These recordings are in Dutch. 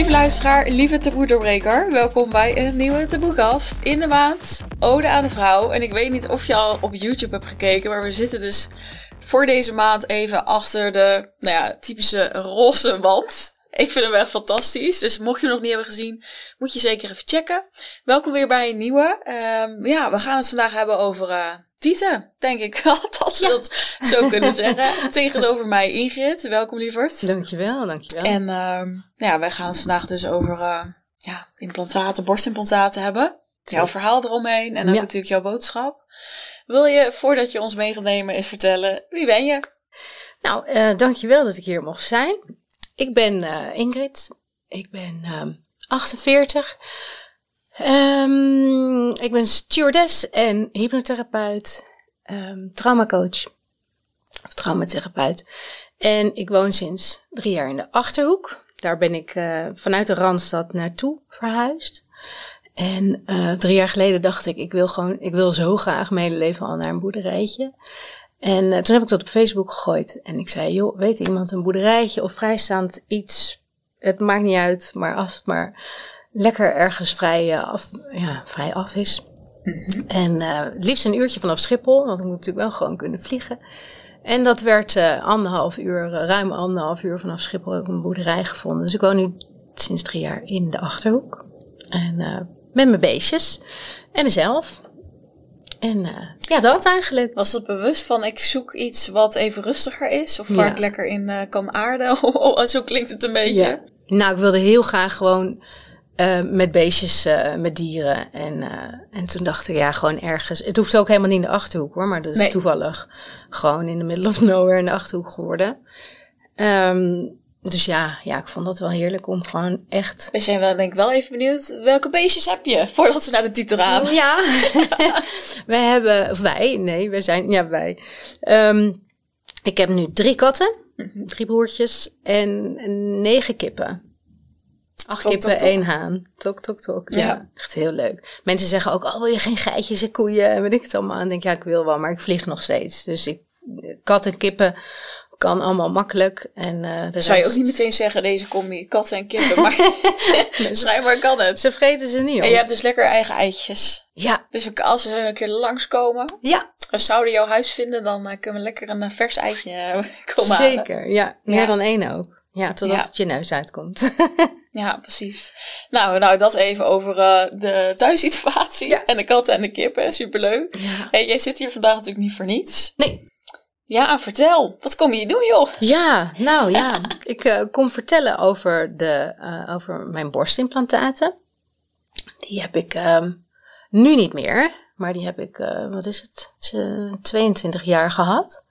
Lieve luisteraar, lieve taboe-doorbreker, welkom bij een nieuwe taboekast in de maand Ode aan de Vrouw. En ik weet niet of je al op YouTube hebt gekeken, maar we zitten dus voor deze maand even achter de nou ja, typische roze wand. Ik vind hem echt fantastisch. Dus mocht je hem nog niet hebben gezien, moet je zeker even checken. Welkom weer bij een nieuwe. Um, ja, we gaan het vandaag hebben over uh, Tieten, denk ik wel dat we dat zo kunnen zeggen. Tegenover mij Ingrid. Welkom lieverd. Dankjewel, dankjewel. En um, ja, wij gaan het vandaag dus over uh, ja, implantaten, borstimplantaten hebben. Jouw verhaal eromheen en dan ja. natuurlijk jouw boodschap. Wil je, voordat je ons mee gaat nemen, eens vertellen, wie ben je? Nou, uh, dankjewel dat ik hier mocht zijn. Ik ben uh, Ingrid. Ik ben um, 48. Um, ik ben stewardess en hypnotherapeut, um, traumacoach of traumatherapeut. En ik woon sinds drie jaar in de Achterhoek. Daar ben ik uh, vanuit de Randstad naartoe verhuisd. En uh, drie jaar geleden dacht ik, ik wil gewoon, ik wil zo graag mijn leven al naar een boerderijtje. En uh, toen heb ik dat op Facebook gegooid. En ik zei, joh, weet iemand een boerderijtje of vrijstaand iets? Het maakt niet uit, maar als het maar lekker ergens vrij, uh, af, ja, vrij af is. Mm-hmm. En uh, liefst een uurtje vanaf Schiphol, want ik moet natuurlijk wel gewoon kunnen vliegen. En dat werd uh, anderhalf uur, ruim anderhalf uur vanaf Schiphol heb ik een boerderij gevonden. Dus ik woon nu sinds drie jaar in de Achterhoek. En met mijn beestjes en mezelf. En ja, dat eigenlijk. Was het bewust van ik zoek iets wat even rustiger is? Of waar ja. ik lekker in kan aarden? Zo klinkt het een beetje. Ja. Nou, ik wilde heel graag gewoon uh, met beestjes, met dieren. En, en toen dacht ik, ja, gewoon ergens. Het hoeft ook helemaal niet in de achterhoek hoor, maar dat is nee. toevallig gewoon in de middle of nowhere in de achterhoek geworden. Um, dus ja, ja, ik vond dat wel heerlijk om gewoon echt... We zijn wel, denk ik, wel even benieuwd, welke beestjes heb je? Voordat we naar de titel gaan. Ja, wij hebben, of wij, nee, wij zijn, ja, wij. Um, ik heb nu drie katten, drie broertjes en negen kippen. Acht tok, kippen, tok, tok. één haan. Tok, tok, tok. Ja. ja. echt heel leuk. Mensen zeggen ook, oh, wil je geen geitjes en koeien en weet ik het allemaal. En denk ja, ik wil wel, maar ik vlieg nog steeds. Dus ik, katten, kippen kan allemaal makkelijk. En, uh, Zou rest... je ook niet meteen zeggen, deze combi katten en kippen, maar schijnbaar kan het. Ze vreten ze niet op. En je hebt dus lekker eigen eitjes. Ja. Dus als ze een keer langskomen, ja. we zouden jouw huis vinden, dan uh, kunnen we lekker een vers eitje uh, komen Zeker, halen. ja. Meer ja. dan één ook. Ja, totdat ja. het je neus uitkomt. ja, precies. Nou, nou, dat even over uh, de thuissituatie ja. en de katten en de kippen. Superleuk. Ja. Hey, jij zit hier vandaag natuurlijk niet voor niets. Nee. Ja, vertel. Wat kom je doen, joh? Ja, nou ja. ik uh, kom vertellen over, de, uh, over mijn borstimplantaten. Die heb ik um, nu niet meer. Maar die heb ik, wat is het, 22 jaar gehad.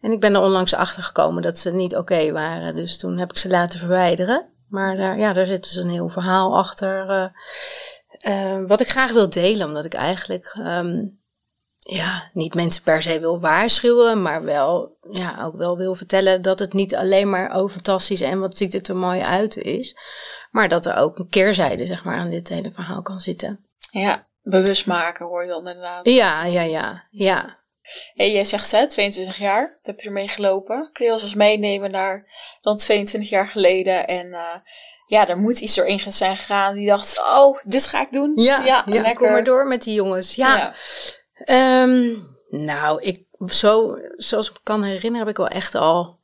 En ik ben er onlangs achter gekomen dat ze niet oké okay waren. Dus toen heb ik ze laten verwijderen. Maar daar, ja, daar zit dus een heel verhaal achter. wat ik graag wil delen, omdat ik eigenlijk... Um, ja, niet mensen per se wil waarschuwen, maar wel, ja, ook wel wil vertellen dat het niet alleen maar oh fantastisch en wat ziet het er mooi uit is, maar dat er ook een keerzijde, zeg maar, aan dit hele verhaal kan zitten. Ja, bewust maken hoor je dan inderdaad. Ja, ja, ja, ja. Hey, jij zegt hè, 22 jaar, dat heb je ermee gelopen. Kun je ons eens meenemen naar dan 22 jaar geleden en uh, ja, er moet iets doorheen zijn gegaan die dacht, oh, dit ga ik doen. Ja, ja, ja lekker. kom maar door met die jongens. Ja. ja. Um, nou, ik, zo, zoals ik me kan herinneren, heb ik wel echt al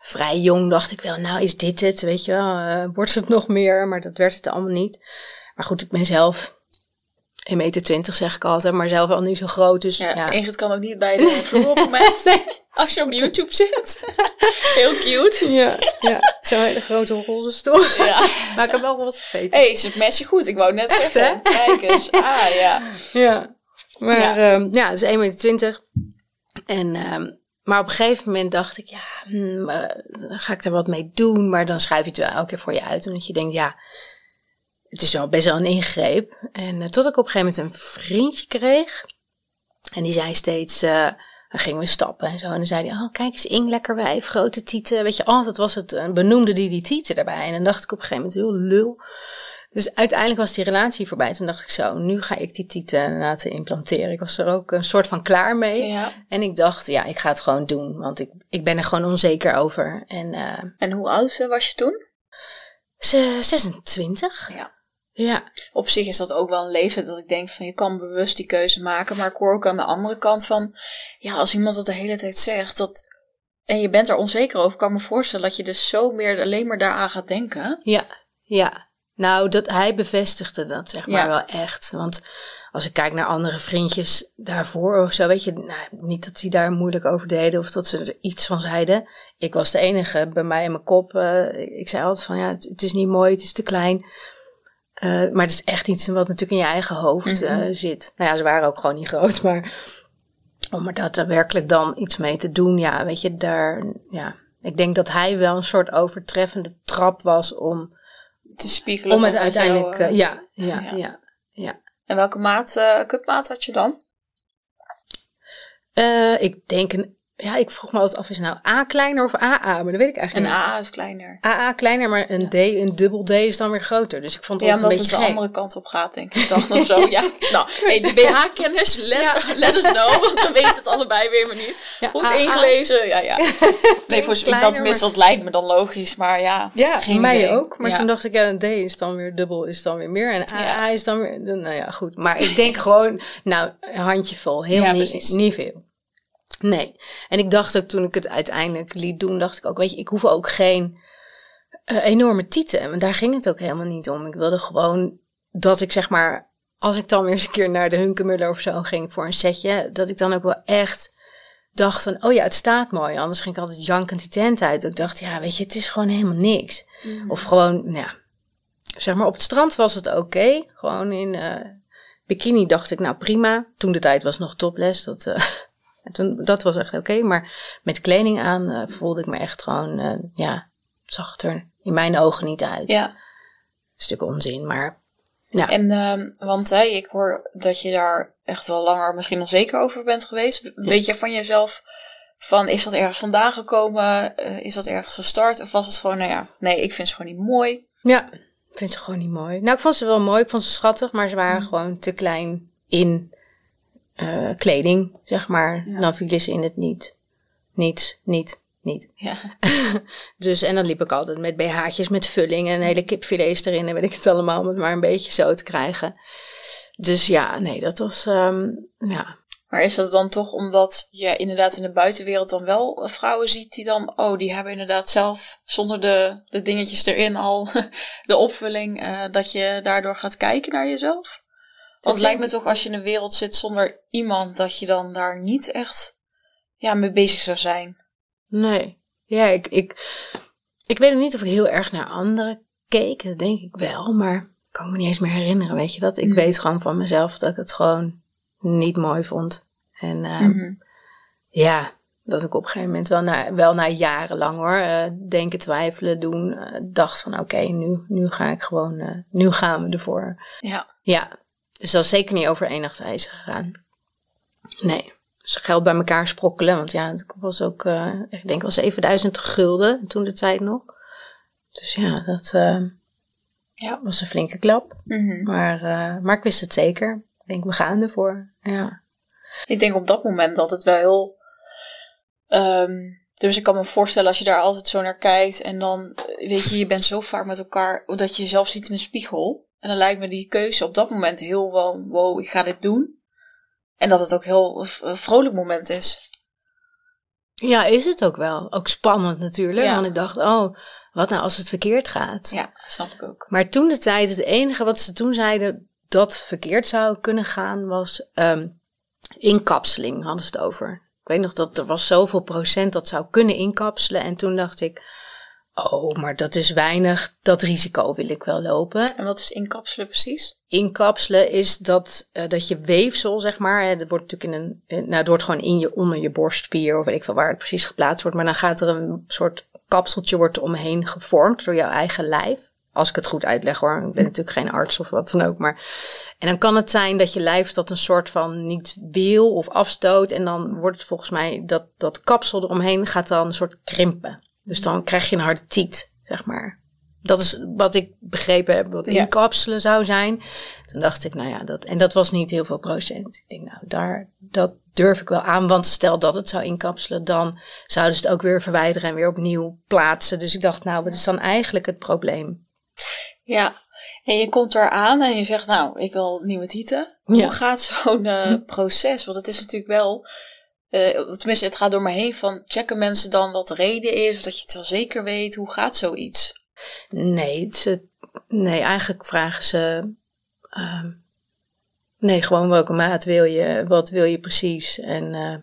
vrij jong dacht ik wel, nou is dit het, weet je wel, uh, wordt het nog meer, maar dat werd het allemaal niet. Maar goed, ik ben zelf 1,20 meter 20 zeg ik altijd, maar zelf al niet zo groot, dus ja. ja. Ingrid kan ook niet bij de vloer op het als je op YouTube zit. Heel cute. Ja, ja. zo'n hele grote roze stoel. Ja. maar ik heb wel roze gegeten. Hé, hey, ze matchen goed, ik wou net Echt, zeggen. Hè? Kijk eens, ah ja. Ja. Maar ja, um, ja het is 1,20 meter. En, um, maar op een gegeven moment dacht ik, ja, hmm, uh, ga ik er wat mee doen? Maar dan schuif je het wel elke keer voor je uit. Omdat je denkt, ja, het is wel best wel een ingreep. En uh, tot ik op een gegeven moment een vriendje kreeg. En die zei steeds, uh, dan gingen we stappen en zo. En dan zei hij, oh, kijk eens, Ing, lekker wijf, grote tieten. Weet je, altijd was het, een benoemde die die tieten erbij. En dan dacht ik op een gegeven moment, heel lul. Dus uiteindelijk was die relatie voorbij. Toen dacht ik zo, nu ga ik die tieten laten implanteren. Ik was er ook een soort van klaar mee. Ja. En ik dacht, ja, ik ga het gewoon doen. Want ik, ik ben er gewoon onzeker over. En, uh, en hoe oud was je toen? Ze- 26. Ja. Ja. Op zich is dat ook wel een leeftijd dat ik denk van je kan bewust die keuze maken. Maar ik hoor ook aan de andere kant van, ja, als iemand dat de hele tijd zegt, dat, en je bent er onzeker over, kan ik me voorstellen dat je dus zo meer alleen maar daaraan gaat denken. Ja, ja. Nou, dat, hij bevestigde dat zeg maar Ja. wel echt. Want als ik kijk naar andere vriendjes daarvoor of zo, weet je, nou, niet dat die daar moeilijk over deden of dat ze er iets van zeiden. Ik was de enige bij mij in mijn kop. eh, ik zei altijd van ja, het, het is niet mooi, het is te klein. Eh, maar het is echt iets wat natuurlijk in je eigen hoofd eh, Mhm. zit. Nou ja, ze waren ook gewoon niet groot, maar om er daadwerkelijk dan iets mee te doen, ja, weet je, daar, ja. Ik denk dat hij wel een soort overtreffende trap was om Te spiegelen. om het uiteindelijk, jou, eh, eh, ja, ja, ja. ja, ja. En welke maat, eh cupmaat had je dan? Eh, ik denk een, ja, ik vroeg me altijd af, is nou A kleiner of AA? Maar dat weet ik Een eigenlijk niet. A is kleiner. AA kleiner, maar een D, een dubbel D is dan weer groter. Dus ik vond het Ja, altijd omdat een het de beetje andere kant op gaat, denk ik dan. Of zo, ja. Nou, hey, de BH-kennis, let, Ja. let us know. Want we weten het allebei weer maar niet. Ja, Goed AA. ingelezen, ja, ja. Nee, voor Kleiner, dat tenminste, dat lijkt me dan logisch. Maar ja, Ja, geen mij idee. ook. Maar Ja. toen dacht ik, ja, een D is dan weer dubbel, is dan weer meer. En AA Ja. is dan weer, nou ja, goed. Maar ik denk gewoon, nou, een handjevol. Heel Ja, niet, precies. niet veel. Nee. En ik dacht ook toen ik het uiteindelijk liet doen, dacht ik ook, weet je, ik hoef ook geen eh, enorme tieten. Want daar ging het ook helemaal niet om. Ik wilde gewoon dat ik zeg maar, als ik dan weer eens een keer naar de Hunkemuller of zo ging voor een setje, dat ik dan ook wel echt dacht van, oh ja, het staat mooi. Anders ging ik altijd jankend die tent uit. Ik dacht, ja, weet je, het is gewoon helemaal niks. Mhm. Of gewoon, nou ja, zeg maar op het strand was het oké. Gewoon in eh, bikini dacht ik, nou prima. Toen de tijd was nog topless. Dat, eh, en toen, dat was echt oké. Maar met kleding aan eh, voelde ik me echt gewoon, eh, ja, zag het er in mijn ogen niet uit. Ja, stuk onzin, maar ja. en ehm, want hè, ik hoor dat je daar echt wel langer misschien onzeker over bent geweest. Weet je van jezelf van, is dat ergens vandaan gekomen? Eh, is dat ergens gestart? Of was het gewoon, nou ja, nee, ik vind ze gewoon niet mooi. Ja, ik vind ze gewoon niet mooi. Nou, ik vond ze wel mooi. Ik vond ze schattig, maar ze waren Mm. gewoon te klein in eh, kleding, zeg maar. Ja. Dan vielen ze in het niet. Niets, niet, niet. Ja, Dus, en dan liep ik altijd met BH'tjes met vulling en hele kipfilets erin en weet ik het allemaal, om het maar een beetje zo te krijgen. Dus ja, nee, dat was, ehm, ja. Maar is dat dan toch omdat je inderdaad in de buitenwereld dan wel vrouwen ziet die dan, oh, die hebben inderdaad zelf zonder de, de dingetjes erin al de opvulling, eh, dat je daardoor gaat kijken naar jezelf? Want het lijkt me toch als je in een wereld zit zonder iemand, dat je dan daar niet echt ja, mee bezig zou zijn. Nee. Ja, ik, ik, ik weet niet of ik heel erg naar anderen keek. Dat denk ik wel, maar ik kan me niet eens meer herinneren, weet je dat? Ik Mm. weet gewoon van mezelf dat ik het gewoon niet mooi vond. En ehm, Mhm. ja, dat ik op een gegeven moment wel na, wel na jarenlang hoor, eh, denken, twijfelen, doen, eh, dacht van oké, nu, nu ga ik gewoon, eh, nu gaan we ervoor. Ja, Ja, dus dat is zeker niet over één nacht ijzer gegaan. Nee. Dus geld bij elkaar sprokkelen, want ja, het was ook, eh, ik denk wel 7000 gulden toen de tijd nog. Dus ja, dat eh, ja. was een flinke klap. Mhm. Maar, eh, maar ik wist het zeker. Ik denk, we gaan ervoor. Ja. Ik denk op dat moment dat het wel heel. ehm, dus ik kan me voorstellen als je daar altijd zo naar kijkt en dan, weet je, je bent zo vaak met elkaar dat je jezelf ziet in de spiegel. En dan lijkt me die keuze op dat moment heel wel, wow, ik ga dit doen. En dat het ook heel een vrolijk moment is. ja, is het ook wel. Ook spannend natuurlijk. Ja. Want ik dacht, oh, wat nou als het verkeerd gaat? Ja, snap ik ook. Maar toen de tijd, het enige wat ze toen zeiden dat verkeerd zou kunnen gaan, was ehm, inkapseling, hadden ze het over. Ik weet nog dat er was zoveel procent dat zou kunnen inkapselen. En toen dacht ik, oh, maar dat is weinig, dat risico wil ik wel lopen. En wat is inkapselen precies? Inkapselen is dat, eh, dat je weefsel, zeg maar, hè, dat wordt natuurlijk in een, nou, het wordt gewoon in je, onder je borstspier, of weet ik veel waar het precies geplaatst wordt. Maar dan gaat er een soort kapseltje wordt omheen gevormd door jouw eigen lijf. Als ik het goed uitleg hoor. Ik ben natuurlijk geen arts of wat dan ook. Maar... En dan kan het zijn dat je lijf dat een soort van niet wil of afstoot. En dan wordt het volgens mij dat, dat kapsel eromheen gaat dan een soort krimpen. Dus dan krijg je een harde tiet, zeg maar. Dat is wat ik begrepen heb, wat Ja. inkapselen zou zijn. Toen dacht ik, nou ja, dat, en dat was niet heel veel procent. Ik denk, nou, daar, dat durf ik wel aan. Want stel dat het zou inkapselen, dan zouden ze het ook weer verwijderen en weer opnieuw plaatsen. Dus ik dacht, nou, wat is dan eigenlijk het probleem? Ja, en je komt daar aan en je zegt, nou, ik wil nieuwe tieten. Hoe gaat zo'n uh, proces? Want het is natuurlijk wel, uh, tenminste, het gaat door me heen van, checken mensen dan wat de reden is, dat je het wel zeker weet? Hoe gaat zoiets? Nee, ze, nee eigenlijk vragen ze, uh, nee, gewoon welke maat wil je, wat wil je precies? En, uh,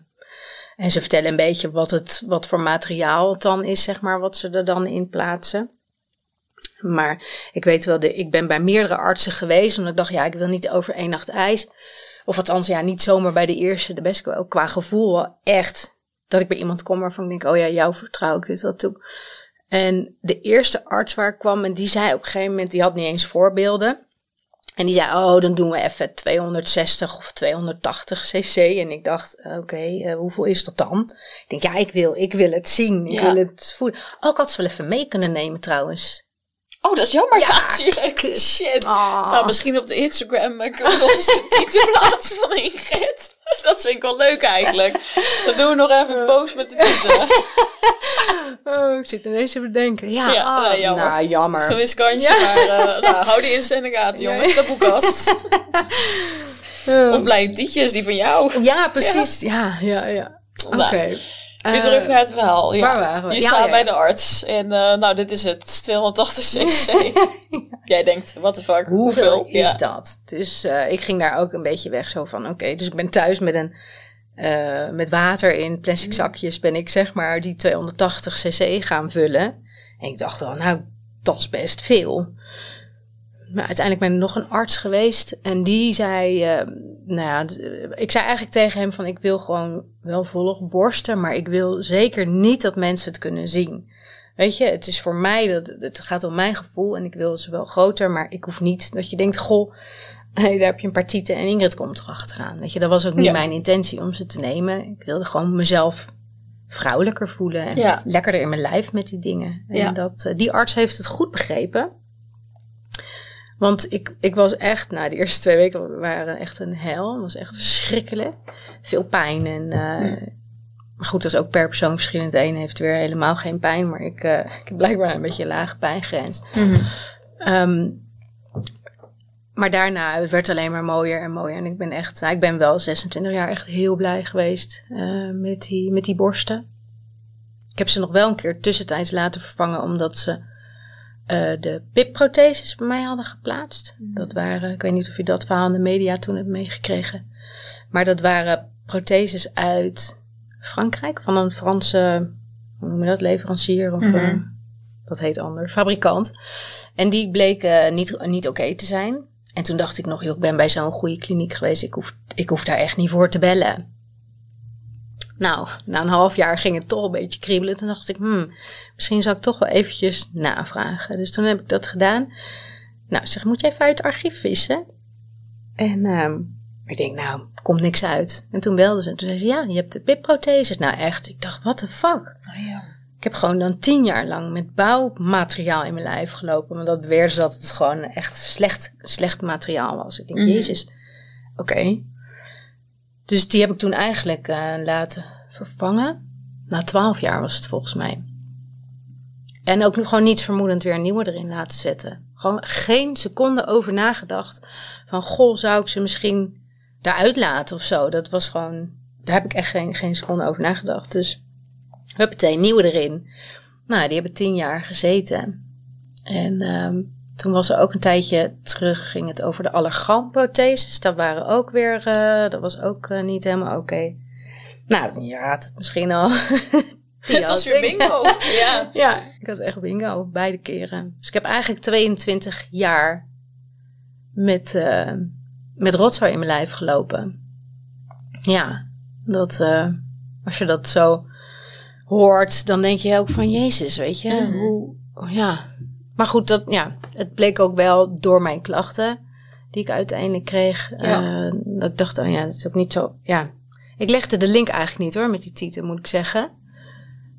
en ze vertellen een beetje wat, het, wat voor materiaal het dan is, zeg maar, wat ze er dan in plaatsen. Maar ik weet wel, de, ik ben bij meerdere artsen geweest, omdat ik dacht, ja, ik wil niet over één nacht ijs. Of althans, ja, niet zomaar bij de eerste, de beste, ook qua gevoel echt. Dat ik bij iemand kom waarvan ik denk, oh ja, jou vertrouw ik dit wel toe. En de eerste arts waar ik kwam, en die zei op een gegeven moment, die had niet eens voorbeelden. En die zei, oh, dan doen we even 260 of 280 cc. En ik dacht, oké, okay, uh, hoeveel is dat dan? Ik denk, ja, ik wil, ik wil het zien. Ik ja. wil het voelen. Ook oh, had ze wel even mee kunnen nemen trouwens. Oh, dat is jammer. Ja, natuurlijk. Shit. Oh. Nou, misschien op de Instagram uh, kunnen we nog eens de titel plaatsen van Ingrid. Dat vind ik wel leuk eigenlijk. Dan doen we nog even een post met de titel. Oh, ik zit ineens te bedenken. Ja, ja oh, nou, jammer. Nou, jammer. Gewis kantje, ja. maar uh, nou, hou die Insta in de gaten, jongens. De boekkast. of blij tietjes, die van jou. Ja, precies. Ja, ja, ja. Oké. Okay. Weer terug eh, naar het verhaal. Ja. Waar waren we? Je staat bij de arts. En uh, nou, dit is het. 280 cc. Jij denkt, what the fuck? Hoeveel, is dat? Dus uh, ik ging daar ook een beetje weg. Zo van, oké. Okay, dus ik ben thuis met een... Uh, met water in plastic mm. zakjes ben ik zeg maar die 280 cc gaan vullen. En ik dacht wel, nou, dat is best veel. Maar uiteindelijk ben ik nog een arts geweest. En die zei, uh, nou ja, ik zei eigenlijk tegen hem van ik wil gewoon wel volop borsten, maar ik wil zeker niet dat mensen het kunnen zien. Weet je, het is voor mij, dat, het gaat om mijn gevoel en ik wil ze wel groter, maar ik hoef niet dat je denkt, goh, hey, daar heb je een paar tieten en Ingrid komt erachteraan. Weet je, dat was ook niet mijn intentie om ze te nemen. Ik wilde gewoon mezelf vrouwelijker voelen en ja. lekkerder in mijn lijf met die dingen. En ja. dat, eh, die arts heeft het goed begrepen. Want ik, ik was echt, nou, de eerste twee weken waren echt een hel. Het was echt verschrikkelijk. Veel pijn en. Uh, Maar goed, dat is ook per persoon verschillend. De een heeft weer helemaal geen pijn, maar ik, uh, ik heb blijkbaar een beetje een lage pijngrens. Mm -hmm. um, maar daarna, het werd alleen maar mooier en mooier. En ik ben echt, nou, ik ben wel 26 jaar echt heel blij geweest uh, met, die, met die borsten. Ik heb ze nog wel een keer tussentijds laten vervangen, omdat ze uh, de PIP-protheses bij mij hadden geplaatst. Mm. Dat waren, ik weet niet of je dat verhaal in de media toen hebt meegekregen. Maar dat waren protheses uit Frankrijk, van een Franse, hoe noem je dat, leverancier of mm -hmm. dat heet anders, fabrikant. En die bleken niet, niet oké okay te zijn. En toen dacht ik nog, joh, ik ben bij zo'n goede kliniek geweest, ik hoef, ik hoef daar echt niet voor te bellen. Nou, na een half jaar ging het toch een beetje kriebelen. Toen dacht ik, hmm, misschien zou ik toch wel eventjes navragen. Dus toen heb ik dat gedaan. Nou, zeg, moet je even uit het archief vissen? En um, ik denk, nou, komt niks uit. En toen belde ze. En toen zei ze, ja, je hebt de pipprotheses. Nou, echt. Ik dacht, what the fuck? Oh, ja. Ik heb gewoon dan tien jaar lang met bouwmateriaal in mijn lijf gelopen. Maar dat beweerde ze dat het gewoon echt slecht, slecht materiaal was. Ik denk, mm. jezus, oké. Okay. Dus die heb ik toen eigenlijk uh, laten vervangen. Na twaalf jaar was het volgens mij. En ook nog gewoon niets vermoedend weer een nieuwe erin laten zetten. Gewoon geen seconde over nagedacht. Van goh, zou ik ze misschien daaruit laten of zo. Dat was gewoon, daar heb ik echt geen, geen seconde over nagedacht. Dus huppatee, nieuwe erin. Nou, die hebben tien jaar gezeten. En um, toen was er ook een tijdje terug, ging het over de allergamprotheses. Dat waren ook weer, uh, dat was ook uh, niet helemaal oké. Okay. Nou, je raadt het misschien al. Het was weer bingo. ja. ja, ik had echt bingo, beide keren. Dus ik heb eigenlijk 22 jaar met, uh, met rotzooi in mijn lijf gelopen. Ja, dat, als je dat zo hoort, dan denk je ook van Jezus, weet je. Mm. Hoe, ja, maar goed, dat, ja, het bleek ook wel door mijn klachten die ik uiteindelijk kreeg. Ja. Uh, dat ik dacht, oh ja, dat is ook niet zo. Ja, ik legde de link eigenlijk niet hoor met die titel, moet ik zeggen.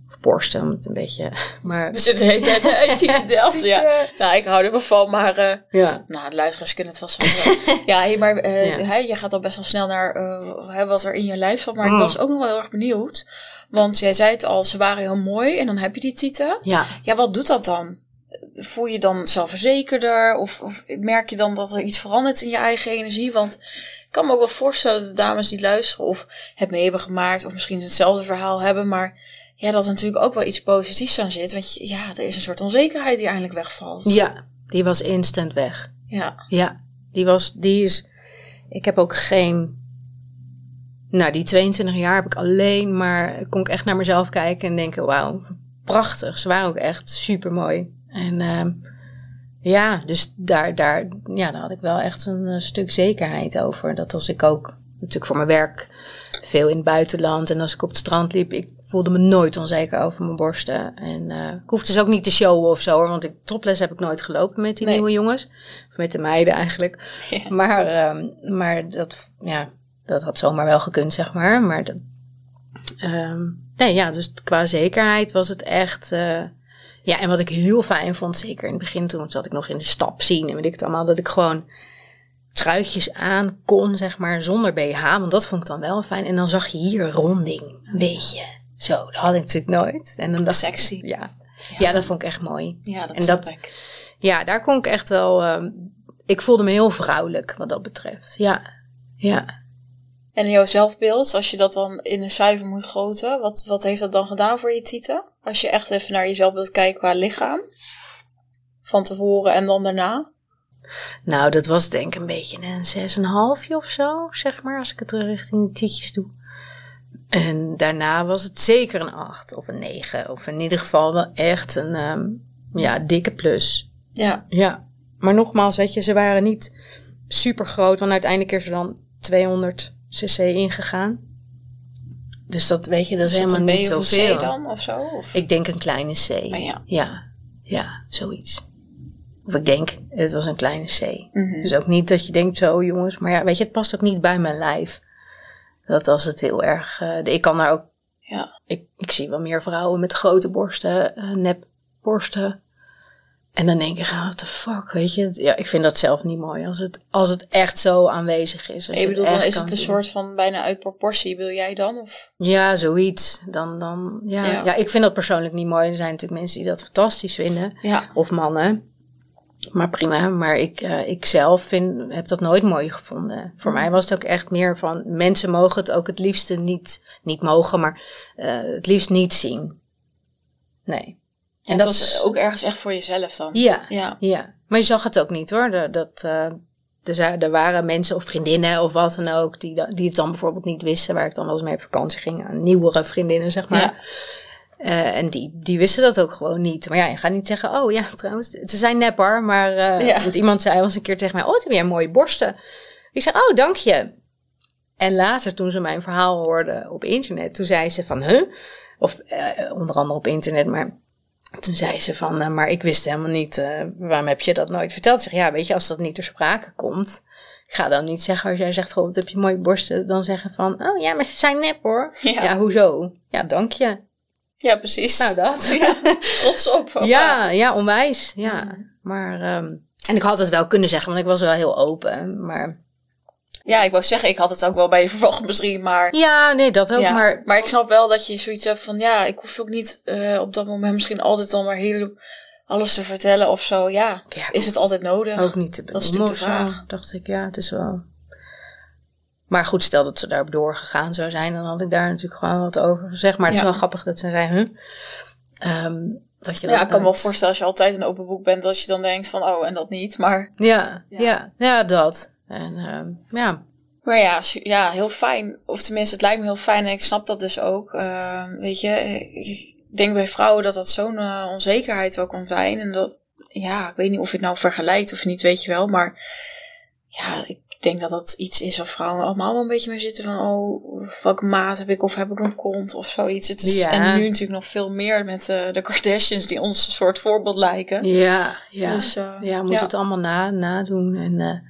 Of borsten, om het een beetje. Maar... Er zit de hele tijd een titel ja. Nou, ik hou er wel van, maar. Uh, ja. Nou, de luisteraars kunnen het vast wel. ja, hey, maar uh, ja. je gaat al best wel snel naar wat er in je lijf zat. Maar ik mm. was ook nog wel heel erg benieuwd. Want jij zei het al, ze waren heel mooi en dan heb je die titel. Ja. Ja, wat doet dat dan? Voel je dan zelfverzekerder? Of, of merk je dan dat er iets verandert in je eigen energie? Want ik kan me ook wel voorstellen, de dames die luisteren of het mee hebben gemaakt, of misschien hetzelfde verhaal hebben, maar ja, dat er natuurlijk ook wel iets positiefs aan zit. Want ja, er is een soort onzekerheid die eindelijk wegvalt. Ja, die was instant weg. Ja. Ja, die was, die is, ik heb ook geen, nou die 22 jaar heb ik alleen maar, kon ik echt naar mezelf kijken en denken, wauw, prachtig. Ze waren ook echt super mooi. En uh, ja, dus daar, daar, ja, daar had ik wel echt een, een stuk zekerheid over. Dat als ik ook natuurlijk voor mijn werk veel in het buitenland en als ik op het strand liep, ik voelde me nooit onzeker over mijn borsten. En uh, ik hoefde dus ook niet te showen of zo hoor, want ik, toples heb ik nooit gelopen met die Nee. nieuwe jongens. Of met de meiden eigenlijk. Ja. Maar, um, maar dat, ja, dat had zomaar wel gekund, zeg maar. Maar dat, um, nee, ja, dus qua zekerheid was het echt. Uh, ja, en wat ik heel fijn vond, zeker in het begin, toen zat ik nog in de stap zien en weet ik het allemaal, dat ik gewoon truitjes aan kon, zeg maar, zonder BH. Want dat vond ik dan wel fijn. En dan zag je hier ronding, een beetje. Zo, dat had ik natuurlijk nooit. En dan dacht Sexy. Ik, ja. ja. ja, dat vond ik echt mooi. Ja, dat en dat, ik. Ja, daar kon ik echt wel... Um, ik voelde me heel vrouwelijk, wat dat betreft. Ja, ja. En jouw zelfbeeld, als je dat dan in een cijfer moet groten, wat, wat heeft dat dan gedaan voor je titel? Als je echt even naar je zelfbeeld kijkt qua lichaam, van tevoren en dan daarna? Nou, dat was denk ik een beetje een 6,5 of zo, zeg maar, als ik het richting de tietjes doe. En daarna was het zeker een 8 of een 9. Of in ieder geval wel echt een um, ja, dikke plus. Ja. Ja. Maar nogmaals, weet je, ze waren niet super groot. Want uiteindelijk is er dan 200 cc ingegaan. Dus dat weet je, dat is, is helemaal niet zoveel. C dan of zo? Of? Ik denk een kleine C. Oh, ja. ja. Ja, zoiets. Of ik denk, het was een kleine C. Mm -hmm. Dus ook niet dat je denkt zo, jongens. Maar ja, weet je, het past ook niet bij mijn lijf. Dat als het heel erg. Uh, ik kan daar ook. Ja. Ik, ik zie wel meer vrouwen met grote borsten, uh, nepborsten. En dan denk ik, what the fuck, weet je. Ja, ik vind dat zelf niet mooi. Als het, als het echt zo aanwezig is. Als je bedoelt, dan is het een soort van bijna uit proportie, wil jij dan? Of? Ja, zoiets. Dan, dan, ja. Ja. ja, ik vind dat persoonlijk niet mooi. Er zijn natuurlijk mensen die dat fantastisch vinden. Ja. Of mannen. Maar prima, maar ik, uh, ik zelf vind, heb dat nooit mooi gevonden. Voor mij was het ook echt meer van, mensen mogen het ook het liefste niet, niet mogen, maar uh, het liefst niet zien. Nee. En, en dat was ook ergens echt voor jezelf dan? Ja, ja. ja. Maar je zag het ook niet hoor. Dat, dat, uh, dus er waren mensen of vriendinnen of wat dan ook, die, die het dan bijvoorbeeld niet wisten, waar ik dan wel eens mee op vakantie ging, aan nieuwere vriendinnen zeg maar. Ja. Uh, en die, die wisten dat ook gewoon niet. Maar ja, je gaat niet zeggen, oh ja, trouwens, ze zijn nep hoor. Maar uh, ja. want iemand zei wel eens een keer tegen mij, oh, wat heb jij mooie borsten. Ik zei, oh, dank je. En later, toen ze mijn verhaal hoorde op internet, toen zei ze van, huh? Of uh, onder andere op internet, maar toen zei ze van, maar ik wist helemaal niet, uh, waarom heb je dat nooit verteld? Zeg, ja, weet je, als dat niet ter sprake komt, ik ga dan niet zeggen, als jij zegt, goh, wat heb je mooie borsten, dan zeggen van, oh ja, maar ze zijn nep hoor. Ja, ja hoezo? Ja, dank je. Ja, precies. Nou, dat. Ja, trots op. Ja, ja, onwijs. Ja. Maar, um, en ik had het wel kunnen zeggen, want ik was wel heel open. Maar. Ja, ik wou zeggen, ik had het ook wel bij je verwacht misschien, maar... Ja, nee, dat ook, ja, maar... Maar ik snap wel dat je zoiets hebt van, ja, ik hoef ook niet uh, op dat moment misschien altijd dan maar heel alles te vertellen of zo. Ja, ja is het altijd nodig? Ook niet te Dat is natuurlijk de vraag. dacht ik, ja, het is wel... Maar goed, stel dat ze daar doorgegaan zou zijn, dan had ik daar natuurlijk gewoon wat over gezegd. Maar het Ja. is wel grappig dat ze zei, huh? Um, dat je Ja, ik kan me wel voorstellen als je altijd een open boek bent, dat je dan denkt van, oh, en dat niet. Maar, Ja, Ja. ja, ja, dat. En um, ja, maar ja, ja, heel fijn. Of tenminste, het lijkt me heel fijn en ik snap dat dus ook. Uh, weet je, ik denk bij vrouwen dat dat zo'n uh, onzekerheid wel kan zijn. En dat, ja, ik weet niet of je het nou vergelijkt of niet, weet je wel. Maar ja, ik denk dat dat iets is waar vrouwen allemaal wel een beetje mee zitten van, oh, welke maat heb ik of heb ik een kont of zoiets. Het is, Ja. En nu natuurlijk nog veel meer met uh, de Kardashians die ons een soort voorbeeld lijken. ja, ja. Dus, uh, ja, moet het allemaal na, nadoen. En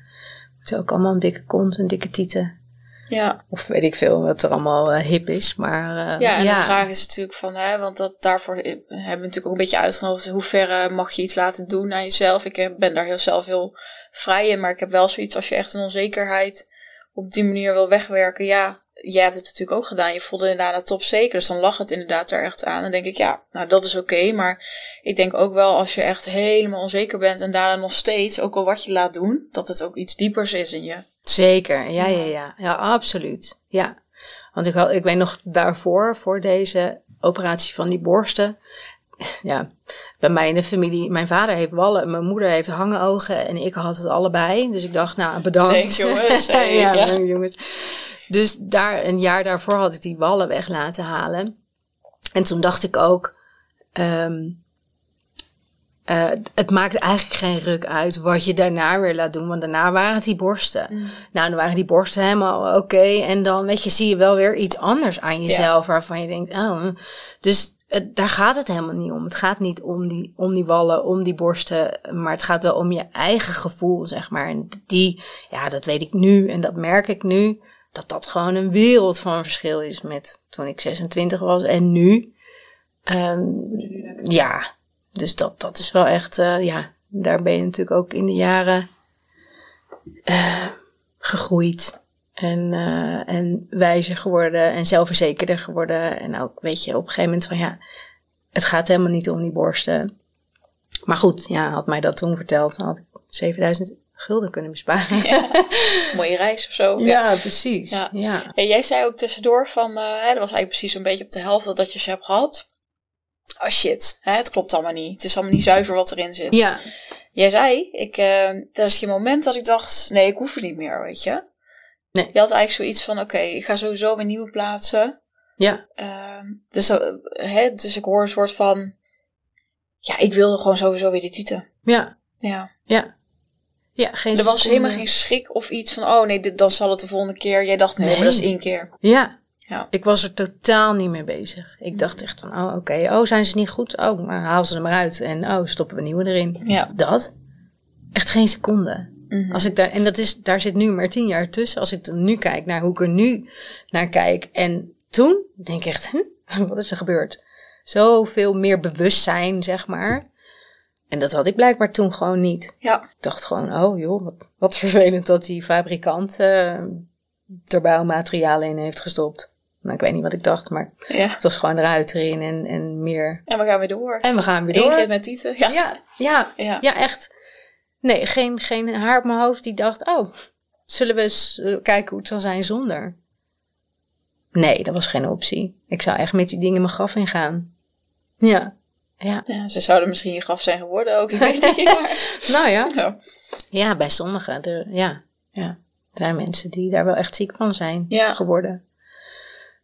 uh, moet ook allemaal een dikke kont, een dikke tieten. ja. Of weet ik veel wat er allemaal uh, hip is. Maar uh, Ja, en de vraag is natuurlijk van, hè, want dat, daarvoor hebben we natuurlijk ook een beetje uitgenodigd. Hoe ver mag je iets laten doen aan jezelf? Ik ben daar heel zelf heel vrij in, maar ik heb wel zoiets als je echt een onzekerheid op die manier wil wegwerken. Ja, jij hebt het natuurlijk ook gedaan. Je voelde inderdaad de top zeker. Dus dan lag het inderdaad er echt aan. En dan denk ik, ja, nou dat is oké. maar ik denk ook wel als je echt helemaal onzeker bent en daarna nog steeds, ook al wat je laat doen, dat het ook iets diepers is in je. Zeker, ja, ja, ja. Ja, absoluut. Ja. Want ik, had, ik weet nog daarvoor, voor deze operatie van die borsten. Ja, bij mij in de familie, mijn vader heeft wallen, mijn moeder heeft hangenogen en ik had het allebei. Dus ik dacht, nou, bedankt. Thanks, jongens. Hey, ja, ja. jongens. Dus daar, een jaar daarvoor had ik die wallen weg laten halen. En toen dacht ik ook, ehm, eh, het maakt eigenlijk geen ruk uit wat je daarna weer laat doen. Want daarna waren het die borsten. Nou, dan waren die borsten helemaal oké. En dan, weet je, zie je wel weer iets anders aan jezelf. Waarvan je denkt, oh. Dus het, daar gaat het helemaal niet om. Het gaat niet om die, om die wallen, om die borsten. Maar het gaat wel om je eigen gevoel, zeg maar. En die, ja, dat weet ik nu. En dat merk ik nu. Dat dat gewoon een wereld van verschil is met toen ik 26 was en nu. Ehm, ja, dus dat, dat is wel echt, eh, ja, daar ben je natuurlijk ook in de jaren eh, gegroeid. En, eh, en wijzer geworden en zelfverzekerder geworden. En ook, weet je, op een gegeven moment van ja, het gaat helemaal niet om die borsten. Maar goed, ja, had mij dat toen verteld, had ik 7000 gulden kunnen besparen. Ja. Mooie reis of zo. Ja, precies. Ja. Jij zei ook tussendoor van, eh, hè, dat was eigenlijk precies een beetje op de helft dat je ze hebt gehad. Oh shit, hè, het klopt allemaal niet. Het is allemaal niet zuiver wat erin zit. ja. Jij zei, ik, eh er is geen moment dat ik dacht, nee, ik hoef het niet meer, weet je. Nee. Je had eigenlijk zoiets van, oké, ik ga sowieso weer nieuwe plaatsen. Ja. Ehm, dus, eh, hè, dus ik hoor een soort van, ja, ik wilde gewoon sowieso weer die tieten. Ja. Ja. Ja. Ja, geen Er was helemaal geen schrik of iets van, oh nee, dit, dan zal het de volgende keer. Jij dacht, nee, Nee. maar dat is één keer. Ja. Ja. Ik was er totaal niet mee bezig. Ik dacht echt van, oh oké, oh zijn ze niet goed? Oh, maar haal ze er maar uit. En oh, stoppen we nieuwe erin. Ja. Dat? Echt geen seconde. Mhm. Als ik daar, en dat is, daar zit nu maar tien jaar tussen. Als ik dan nu kijk naar hoe ik er nu naar kijk. En toen denk ik echt, hm, wat is er gebeurd? Zoveel meer bewustzijn, zeg maar. En dat had ik blijkbaar toen gewoon niet. Ja. Ik dacht gewoon, oh joh, wat, wat vervelend dat die fabrikant eh er bouwmaterialen in heeft gestopt. Nou, ik weet niet wat ik dacht, maar ja. het was gewoon eruit erin en, en meer. En we gaan weer door. En we gaan weer door. keer met tieten. Ja. Ja, ja, Ja. ja, echt. Nee, geen, geen haar op mijn hoofd die dacht, oh, zullen we eens eh, kijken hoe het zal zijn zonder? Nee, dat was geen optie. Ik zou echt met die dingen mijn graf ingaan. Ja, ja. Ja, ze zouden misschien je graf zijn geworden ook. Ik weet niet. Maar... Nou ja. Ja. Ja, bij sommigen. Er, ja, ja. Er zijn mensen die daar wel echt ziek van zijn Ja. geworden.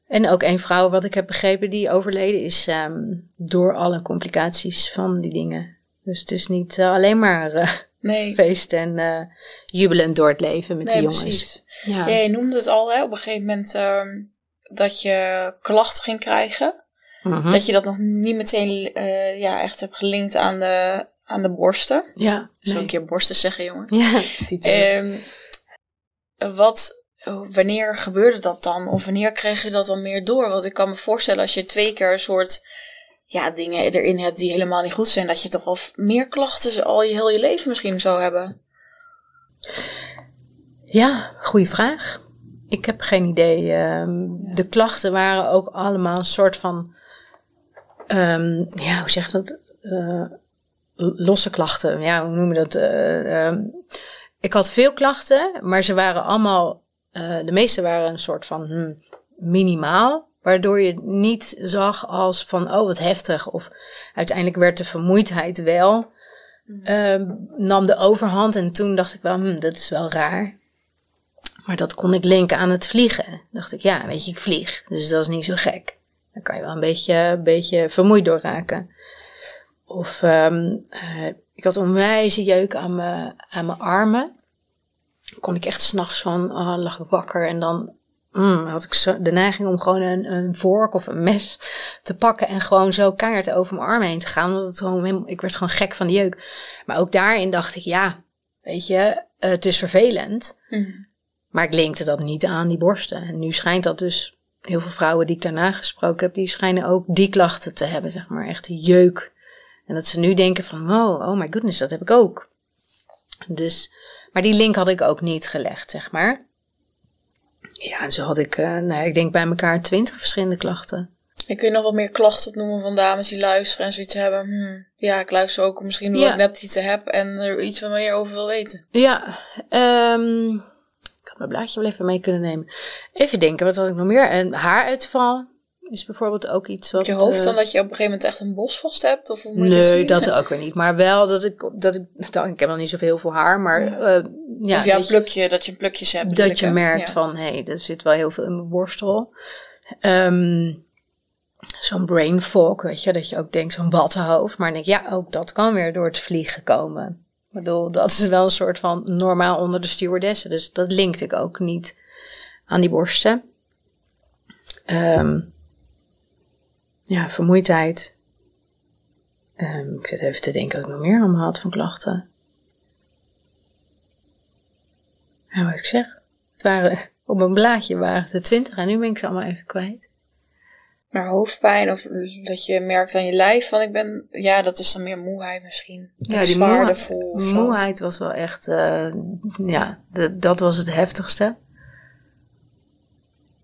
En ook een vrouw, wat ik heb begrepen, die overleden is ehm, door alle complicaties van die dingen. Dus het is niet eh, alleen maar Nee. feest en eh, jubelend door het leven met Nee, die jongens. precies. Ja. Je noemde het al, hè, op een gegeven moment ehm, dat je klachten ging krijgen. Mhm. Dat je dat nog niet meteen eh, ja, echt hebt gelinkt aan de, aan de borsten. ja. Zo een keer borsten zeggen, jongens. Ja. Ehm, wat, wanneer gebeurde dat dan? Of wanneer kreeg je dat dan meer door? Want ik kan me voorstellen als je twee keer een soort ja, dingen erin hebt die helemaal niet goed zijn, dat je toch wel f- meer klachten al je heel je leven misschien zou hebben. Ja, goede vraag. Ik heb geen idee. Ehm, De klachten waren ook allemaal een soort van. Ehm, ja, hoe zeg je dat? Eh, losse klachten. Ja, hoe noem je dat? Eh, ehm, ik had veel klachten, maar ze waren allemaal. eh, de meeste waren een soort van hmm, minimaal. Waardoor je het niet zag als van, oh wat heftig. Of uiteindelijk werd de vermoeidheid wel. ehm, nam de overhand. En toen dacht ik wel, hmm, dat is wel raar. Maar dat kon ik linken aan het vliegen. Dacht ik, ja, weet je, ik vlieg. Dus dat is niet zo gek. Dan kan je wel een beetje, een beetje vermoeid door raken. Of ehm, eh, ik had onwijze jeuk aan mijn, aan mijn armen. Kon ik echt s'nachts van, oh, lag ik wakker. En dan mm, had ik zo de neiging om gewoon een, een vork of een mes te pakken. En gewoon zo keihard over mijn arm heen te gaan. Omdat het gewoon, ik werd gewoon gek van de jeuk. Maar ook daarin dacht ik, ja, weet je, eh, het is vervelend. Maar ik linkte dat niet aan die borsten. En nu schijnt dat dus, heel veel vrouwen die ik daarna gesproken heb, die schijnen ook die klachten te hebben, zeg maar, echt jeuk. En dat ze nu denken van, oh, oh my goodness, dat heb ik ook. Dus, maar die link had ik ook niet gelegd, zeg maar. Ja, en zo had ik, uh, nou, ik denk bij elkaar twintig verschillende klachten. En kun je nog wat meer klachten opnoemen van dames die luisteren en zoiets hebben? Hm, ja, ik luister ook misschien omdat ja. ik net iets heb en er iets van meer over wil weten. Ja, um, had mijn blaadje wel even mee kunnen nemen. Even denken, wat had ik nog meer? Een haaruitval is bijvoorbeeld ook iets wat... je hoofd dan dat je op een gegeven moment echt een bos vast hebt? Of nee, dat, ook weer niet. Maar wel dat ik... Dat ik, dan, ik heb nog niet zoveel veel haar, maar... Ja. Uh, ja, of ja, een plukje, dat je plukjes hebt. Dat je merkt van, hé, hey, er zit wel heel veel in mijn borstel. Um, zo'n brain fog, weet je, dat je ook denkt zo'n wattenhoofd. Maar denk ja, ook dat kan weer door het vliegen komen. Ik bedoel, dat is wel een soort van normaal onder de stewardessen. Dus dat linkt ik ook niet aan die borsten. Um, ja, vermoeidheid. Um, ik zit even te denken wat ik nog meer allemaal had van klachten. Ja, wat ik zeg. Het waren, op een blaadje waren het de twintig en nu ben ik ze allemaal even kwijt. Maar hoofdpijn of dat je merkt aan je lijf van ik ben, ja, dat is dan meer moeheid misschien. Ja, die moeheid, moeheid was wel echt, uh, ja, de, dat was het heftigste.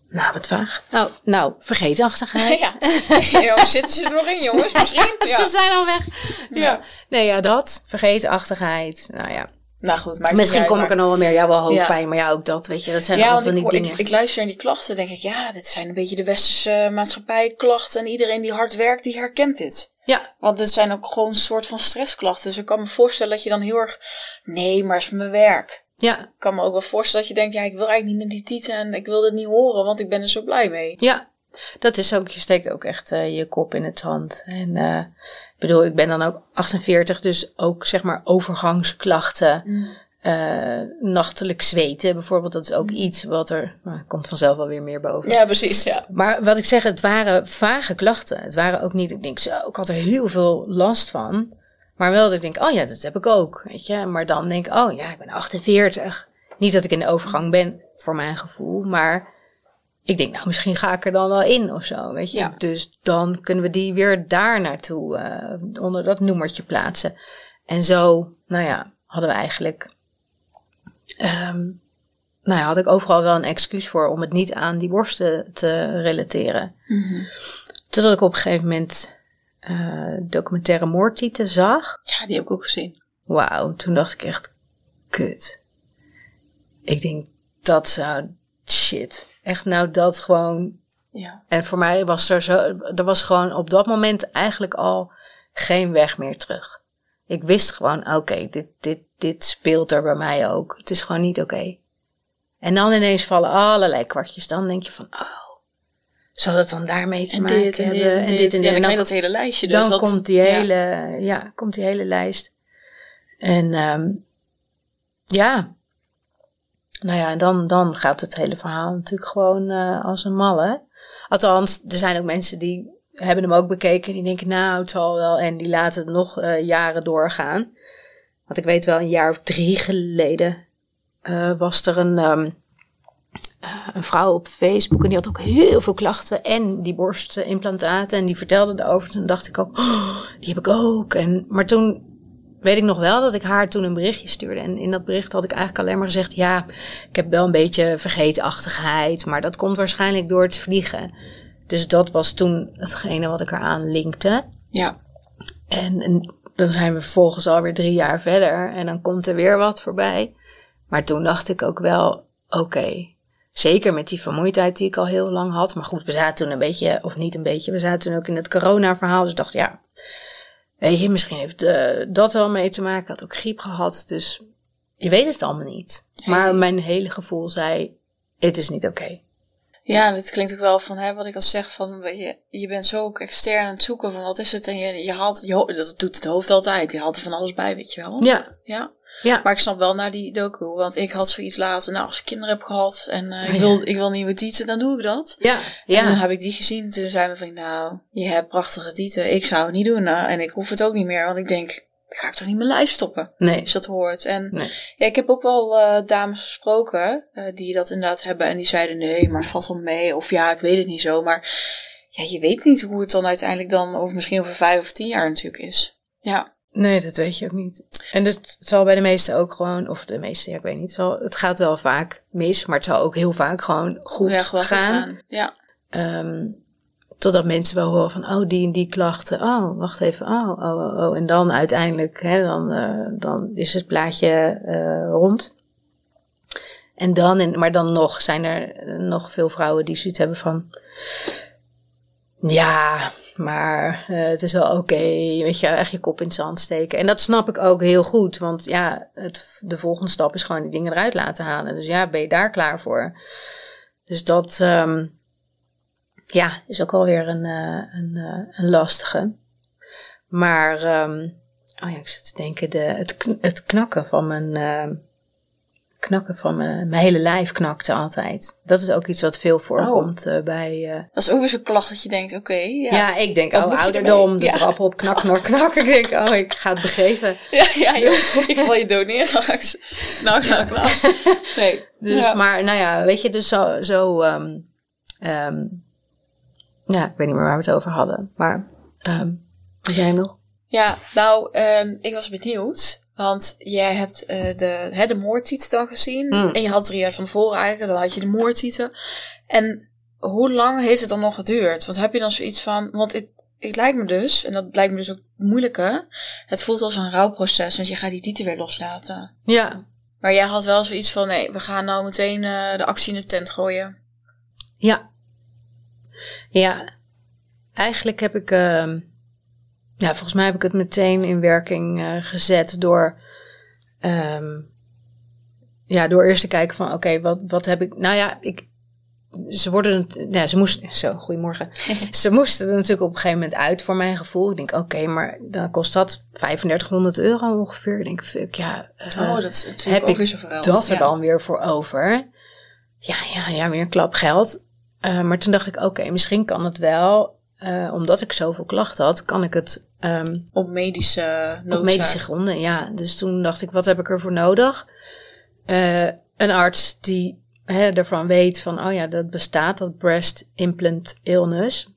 Nou, wat vaag. Nou, nou vergeetachtigheid. ja. ja. zitten ze er nog in, jongens? Misschien? Ja. ze zijn al weg. Ja. Nee, ja, dat. Vergeetachtigheid. Nou ja. Nou goed, maar Misschien kom ik er nog wel meer. Ja, wel hoofdpijn, maar ja, ook dat, weet je. Dat zijn allemaal van die ik, dingen. Ik, ik, luister naar die klachten denk ik, ja, dit zijn een beetje de westerse maatschappijklachten. En iedereen die hard werkt, die herkent dit. Ja. Want dit zijn ook gewoon een soort van stressklachten. Dus ik kan me voorstellen dat je dan heel erg, nee, maar het is mijn werk. Ja. Ik kan me ook wel voorstellen dat je denkt, ja, ik wil eigenlijk niet naar die titel en ik wil dit niet horen, want ik ben er zo blij mee. Ja, dat is ook, je steekt ook echt uh, je kop in het zand. En uh, ik bedoel, ik ben dan ook 48, dus ook zeg maar overgangsklachten. Mm. Uh, nachtelijk zweten bijvoorbeeld, dat is ook mm. iets wat er, nou, komt vanzelf wel weer meer boven. Ja, precies, ja. Maar wat ik zeg, het waren vage klachten. Het waren ook niet, ik denk zo, ik had er heel veel last van. Maar wel dat ik denk, oh ja, dat heb ik ook, weet je. Maar dan denk ik, oh ja, ik ben 48. Niet dat ik in de overgang ben, voor mijn gevoel, maar ik denk, nou, misschien ga ik er dan wel in of zo, weet je. Ja. Dus dan kunnen we die weer daar naartoe, uh, onder dat noemertje plaatsen. En zo, nou ja, hadden we eigenlijk, um, nou ja, had ik overal wel een excuus voor om het niet aan die borsten te relateren. Mm -hmm. Totdat ik op een gegeven moment uh, documentaire moordtieten zag. Ja, die heb ik ook gezien. Wauw, toen dacht ik echt, kut. Ik denk, dat zou, shit. Echt nou dat gewoon. Ja. En voor mij was er zo, er was gewoon op dat moment eigenlijk al geen weg meer terug. Ik wist gewoon, oké, okay, dit, dit, dit speelt er bij mij ook. Het is gewoon niet oké. Okay. En dan ineens vallen allerlei kwartjes. Dan denk je van, oh, zal het dan daarmee te en maken dit, hebben? En dit, en dit. En, dit. dan, dat hele lijstje. Dus dan wat, komt die hele, ja. ja. komt die hele lijst. En um, ja, nou ja, en dan, dan gaat het hele verhaal natuurlijk gewoon uh, als een malle. Althans, er zijn ook mensen die hebben hem ook bekeken en die denken, nou, het zal wel. En die laten het nog uh, jaren doorgaan. Want ik weet wel, een jaar of drie geleden uh, was er een, uh, een vrouw op Facebook en die had ook heel veel klachten en die borstimplantaten en die vertelde erover. Toen dacht ik ook, oh, die heb ik ook. En, maar toen weet ik nog wel dat ik haar toen een berichtje stuurde. En in dat bericht had ik eigenlijk alleen maar gezegd, ja, ik heb wel een beetje vergeetachtigheid, maar dat komt waarschijnlijk door het vliegen. Dus dat was toen hetgene wat ik eraan linkte. Ja. En, en dan zijn we vervolgens alweer drie jaar verder en dan komt er weer wat voorbij. Maar toen dacht ik ook wel, oké, okay, Zeker met die vermoeidheid die ik al heel lang had. Maar goed, we zaten toen een beetje, of niet een beetje, we zaten toen ook in het corona-verhaal. Dus ik dacht, ja, weet je, misschien heeft uh, dat wel mee te maken. Ik had ook griep gehad, dus je weet het allemaal niet. Maar mijn hele gevoel zei, het is niet oké. Okay. Ja, dat klinkt ook wel van hè, wat ik al zeg van je, je bent zo ook extern aan het zoeken van wat is het en je, je haalt, je, dat doet het hoofd altijd, je haalt er van alles bij, weet je wel. Ja. Ja. Ja. Maar ik snap wel naar die docu, want ik had zoiets later, nou als ik kinderen heb gehad en uh, ik, wil, ik wil nieuwe tieten, dan doe ik dat. Ja. ja. En toen heb ik die gezien, toen zei mijn vriend, nou, je hebt prachtige tieten, ik zou het niet doen nou, en ik hoef het ook niet meer, want ik denk, ga ik toch niet mijn lijf stoppen. Nee. Als dat hoort. En nee. ja, ik heb ook wel uh, dames gesproken uh, die dat inderdaad hebben en die zeiden, nee, maar valt wel mee, of ja, ik weet het niet zo, maar ja, je weet niet hoe het dan uiteindelijk dan, of misschien over vijf of tien jaar natuurlijk is. Ja. Nee, dat weet je ook niet. En dus het zal bij de meesten ook gewoon, of de meeste, ja, ik weet niet, het, zal, het gaat wel vaak mis, maar het zal ook heel vaak gewoon goed Ja, gaan. gedaan. Ja. Ehm, totdat mensen wel horen van, oh, die en die klachten. Oh, wacht even. Oh, oh, oh. oh. En dan uiteindelijk, hè, dan, eh, dan is het plaatje eh, rond. En dan, en, maar dan nog zijn er nog veel vrouwen die zoiets hebben van... Ja, maar eh, het is wel oké. Weet je, echt je kop in het zand steken. En dat snap ik ook heel goed. Want ja, het, de volgende stap is gewoon die dingen eruit laten halen. Dus ja, ben je daar klaar voor? Dus dat... ehm, ja, is ook alweer een, eh, een, eh, een lastige. Maar, ehm, oh ja, ik zit te denken, de, het, het knakken van mijn, ehm, knakken van mijn, mijn hele lijf knakte altijd. Dat is ook iets wat veel voorkomt eh, bij, eh, Dat is ook weer zo'n klacht dat je denkt, oké, ja. ja. ik denk, Wat oh, ouderdom, de Ja. trap op, knak, knak, knak. Ik denk, oh, ik ga het begeven. Ja, ja, joh. ik val je dood neer straks. Nou, nou, nou. Nee. Dus, maar, nou ja, weet je, dus zo, zo ehm, ehm, ja, ik weet niet meer waar we het over hadden. Maar, heb jij nog? Ja, nou, ik was benieuwd. Want jij hebt eh, de, hè, de moordtitel dan gezien. Mm. En je had drie jaar van tevoren eigenlijk, dan had je de moordtitel. En hoe lang heeft het dan nog geduurd? Want heb je dan zoiets van... Want het, het lijkt me dus, en dat lijkt me dus ook moeilijker... Het voelt als een rouwproces, want je gaat die titel weer loslaten. Ja, Maar jij had wel zoiets van... Nee, we gaan nou meteen eh, de actie in de tent gooien. Ja. Ja. Eigenlijk heb ik, ehm, ja, volgens mij heb ik het meteen in werking eh, gezet door, ehm, ja, door eerst te kijken van, oké, wat, wat heb ik, nou ja, ik, ze worden, het- ja, ze moesten, zo, goedemorgen. ze moesten er natuurlijk op een gegeven moment uit voor mijn gevoel. Ik denk, oké, maar dan kost dat 3500 euro ongeveer. Ik denk, fuck, ja. eh, oh, dat heb ik dat er Ja. dan weer voor over? Ja, ja, ja, weer een klap geld. Eh, maar toen dacht ik, oké, misschien kan het wel, eh, omdat ik zoveel klachten had, kan ik het ehm, Op medische op noodzaak. medische gronden. Ja, dus toen dacht ik, wat heb ik ervoor nodig? Eh, een arts die hè, ervan weet van, oh ja, dat bestaat, dat breast implant illness.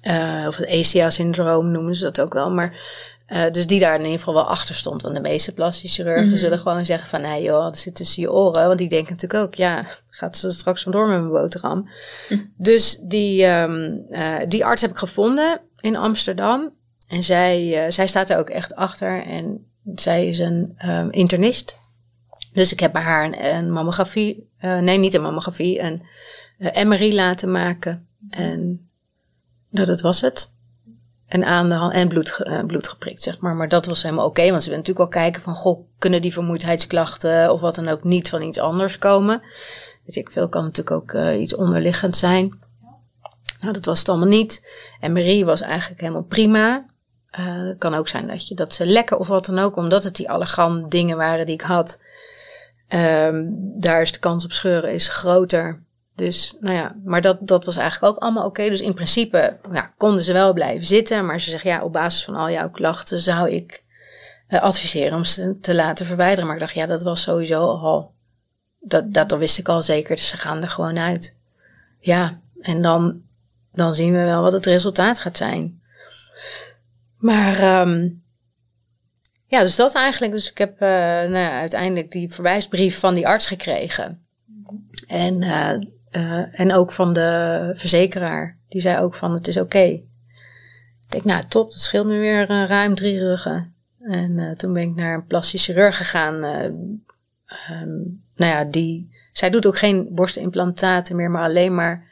Eh, of het ACA-syndroom noemen ze dat ook wel. Maar eh, dus die daar in ieder geval wel achter stond. Want de meeste plastische chirurgen Mhm. zullen gewoon zeggen van... nee joh, dat zit tussen je oren. Want die denken natuurlijk ook... ja, gaat ze straks vandoor met mijn boterham. Mhm. Dus die, ehm, eh, die arts heb ik gevonden in Amsterdam. En zij, eh, zij staat er ook echt achter. En zij is een ehm, internist. Dus ik heb bij haar een, een mammografie... nee, niet een mammografie. Een MRI laten maken. En nou, dat was het. En aan de en bloed, eh, bloed geprikt, zeg maar. Maar dat was helemaal oké, want ze willen natuurlijk wel kijken van, goh, kunnen die vermoeidheidsklachten of wat dan ook niet van iets anders komen? Weet ik veel, kan natuurlijk ook eh, iets onderliggend zijn. Nou, dat was het allemaal niet. En Marie was eigenlijk helemaal prima. Eh, het kan ook zijn dat, je, dat ze lekker of wat dan ook, omdat het die allergan dingen waren die ik had. Ehm, daar is de kans op scheuren is groter. Dus, nou ja, maar dat, dat was eigenlijk ook allemaal oké. Dus in principe ja, konden ze wel blijven zitten. Maar ze zeggen, ja, op basis van al jouw klachten zou ik eh, adviseren om ze te laten verwijderen. Maar ik dacht, ja, dat was sowieso al, dat, dat, dat wist ik al zeker. Dus ze gaan er gewoon uit. Ja, en dan, dan zien we wel wat het resultaat gaat zijn. Maar, ehm, ja, dus dat eigenlijk. Dus ik heb eh, nou ja, uiteindelijk die verwijsbrief van die arts gekregen. En, eh, eh, en ook van de verzekeraar. Die zei ook van het is oké. Ik denk, nou top, dat scheelt me weer eh, ruim drie ruggen. En eh, toen ben ik naar een plastisch chirurg gegaan. eh, ehm, nou ja, die, zij doet ook geen borstimplantaten meer, maar alleen maar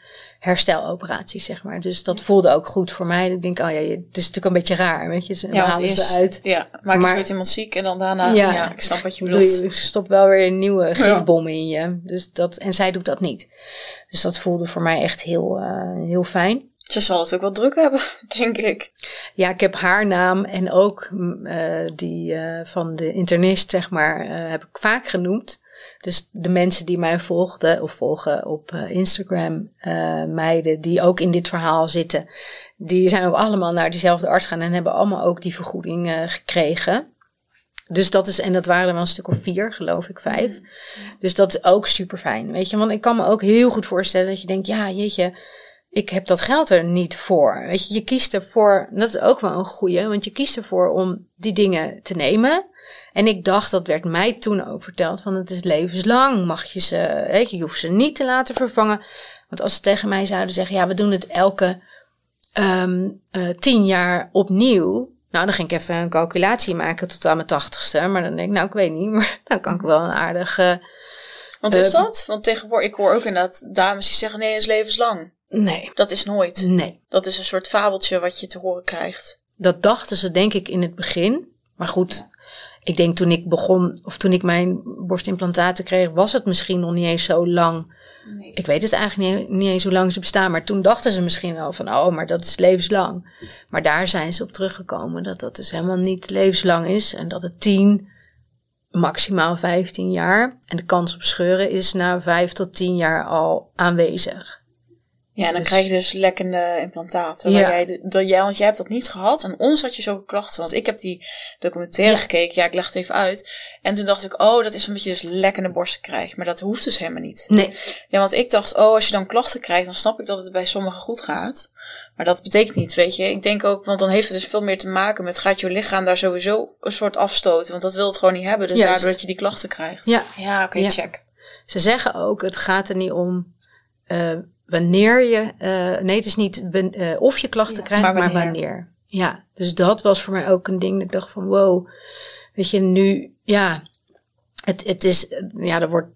hersteloperaties, zeg maar. Dus dat voelde ook goed voor mij. Ik denk, oh ja, het is natuurlijk een beetje raar, weet je. Ze Ja, halen ze uit. Ja, maak Maar- je iemand ziek en dan daarna... Ja. Ja, ik snap wat je Doe bedoelt. je stop wel weer een nieuwe gifbom in je. Dus dat, en zij doet dat niet. Dus dat voelde voor mij echt heel, eh, heel fijn. Ze zal het ook wel druk hebben, denk ik. Ja, ik heb haar naam en ook mm, eh, die eh, van de internist, zeg maar, heb ik vaak genoemd. Dus de mensen die mij volgden of volgen op eh, Instagram, eh, meiden die ook in dit verhaal zitten, die zijn ook allemaal naar diezelfde arts gaan en hebben allemaal ook die vergoeding eh, gekregen. Dus dat is, en dat waren er wel een stuk of vier, geloof ik, vijf. Dus dat is ook super fijn. Weet je, want ik kan me ook heel goed voorstellen dat je denkt, ja, jeetje, ik heb dat geld er niet voor. Weet je, je kiest ervoor, dat is ook wel een goeie, want je kiest ervoor om die dingen te nemen. En ik dacht, dat werd mij toen ook verteld, van het is levenslang, mag je ze, weet je, je hoeft ze niet te laten vervangen. Want als ze tegen mij zouden zeggen, ja, we doen het elke um, uh, tien jaar opnieuw. Nou, dan ging ik even een calculatie maken tot aan mijn tachtigste. Maar dan denk ik, nou, ik weet niet, maar dan kan ik wel een aardige... Want is dat? Want tegenwoordig, ik hoor ook inderdaad dames die zeggen, nee, het is levenslang. Nee. Dat is nooit. Nee. Dat is een soort fabeltje wat je te horen krijgt. Dat dachten ze denk ik in het begin. Maar goed, ik denk toen ik begon, of toen ik mijn borstimplantaten kreeg, was het misschien nog niet eens zo lang. Nee. Ik weet het eigenlijk niet, niet, eens hoe lang ze bestaan, maar toen dachten ze misschien wel van, oh, maar dat is levenslang. Maar daar zijn ze op teruggekomen dat dat dus helemaal niet levenslang is en dat het 10, maximaal 15 jaar en de kans op scheuren is na 5 tot 10 jaar al aanwezig. Ja, en dan dus- krijg je dus lekkende implantaten. Ja. Jij, dat jij, want jij hebt dat niet gehad. En ons had je zulke klachten. Want ik heb die documentaire gekeken. Ja, ik leg het even uit. En toen dacht ik, oh, dat is omdat je dus lekkende borsten krijgt. Maar dat hoeft dus helemaal niet. Nee. Ja, want ik dacht, oh, als je dan klachten krijgt, dan snap ik dat het bij sommigen goed gaat. Maar dat betekent niet, weet je. Ik denk ook, want dan heeft het dus veel meer te maken met gaat je lichaam daar sowieso een soort afstoten. Want dat wil het gewoon niet hebben. Dus daardoor dat je die klachten krijgt. Ja. Ja, oké, check. Ze zeggen ook, het gaat er niet om... Uh, wanneer je, uh, nee, het is niet uh, of je klachten krijgt, maar wanneer. maar wanneer. Ja, dus dat was voor mij ook een ding. Dat ik dacht van, wow, weet je, nu, ja, het, het is, ja, er wordt,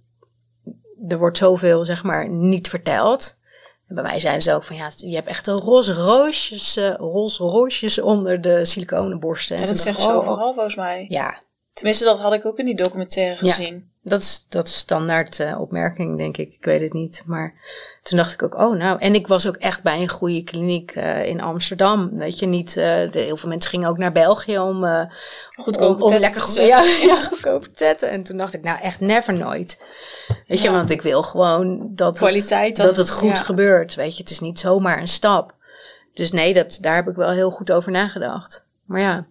er wordt zoveel, zeg maar, niet verteld. En bij mij zijn ze ook van, ja, je hebt echt een roze roosjes, uh, roze roosjes onder de siliconenborsten. Ja, dat zeggen ze oh, overal volgens mij. Ja. Tenminste, dat had ik ook in die documentaire gezien. Ja. Dat is, dat is standaard uh, opmerking, denk ik. Ik weet het niet. Maar toen dacht ik ook, oh nou. En ik was ook echt bij een goede kliniek uh, in Amsterdam. Weet je, niet. Uh, de, heel veel mensen gingen ook naar België om. Uh, goedkope om, om lekker te ja, ja, goedkope tetten. En toen dacht ik, nou echt never nooit. Weet je, want ik wil gewoon dat, Kwaliteit het, dat het goed ja. gebeurt. Weet je, het is niet zomaar een stap. Dus nee, dat, daar heb ik wel heel goed over nagedacht. Maar ja,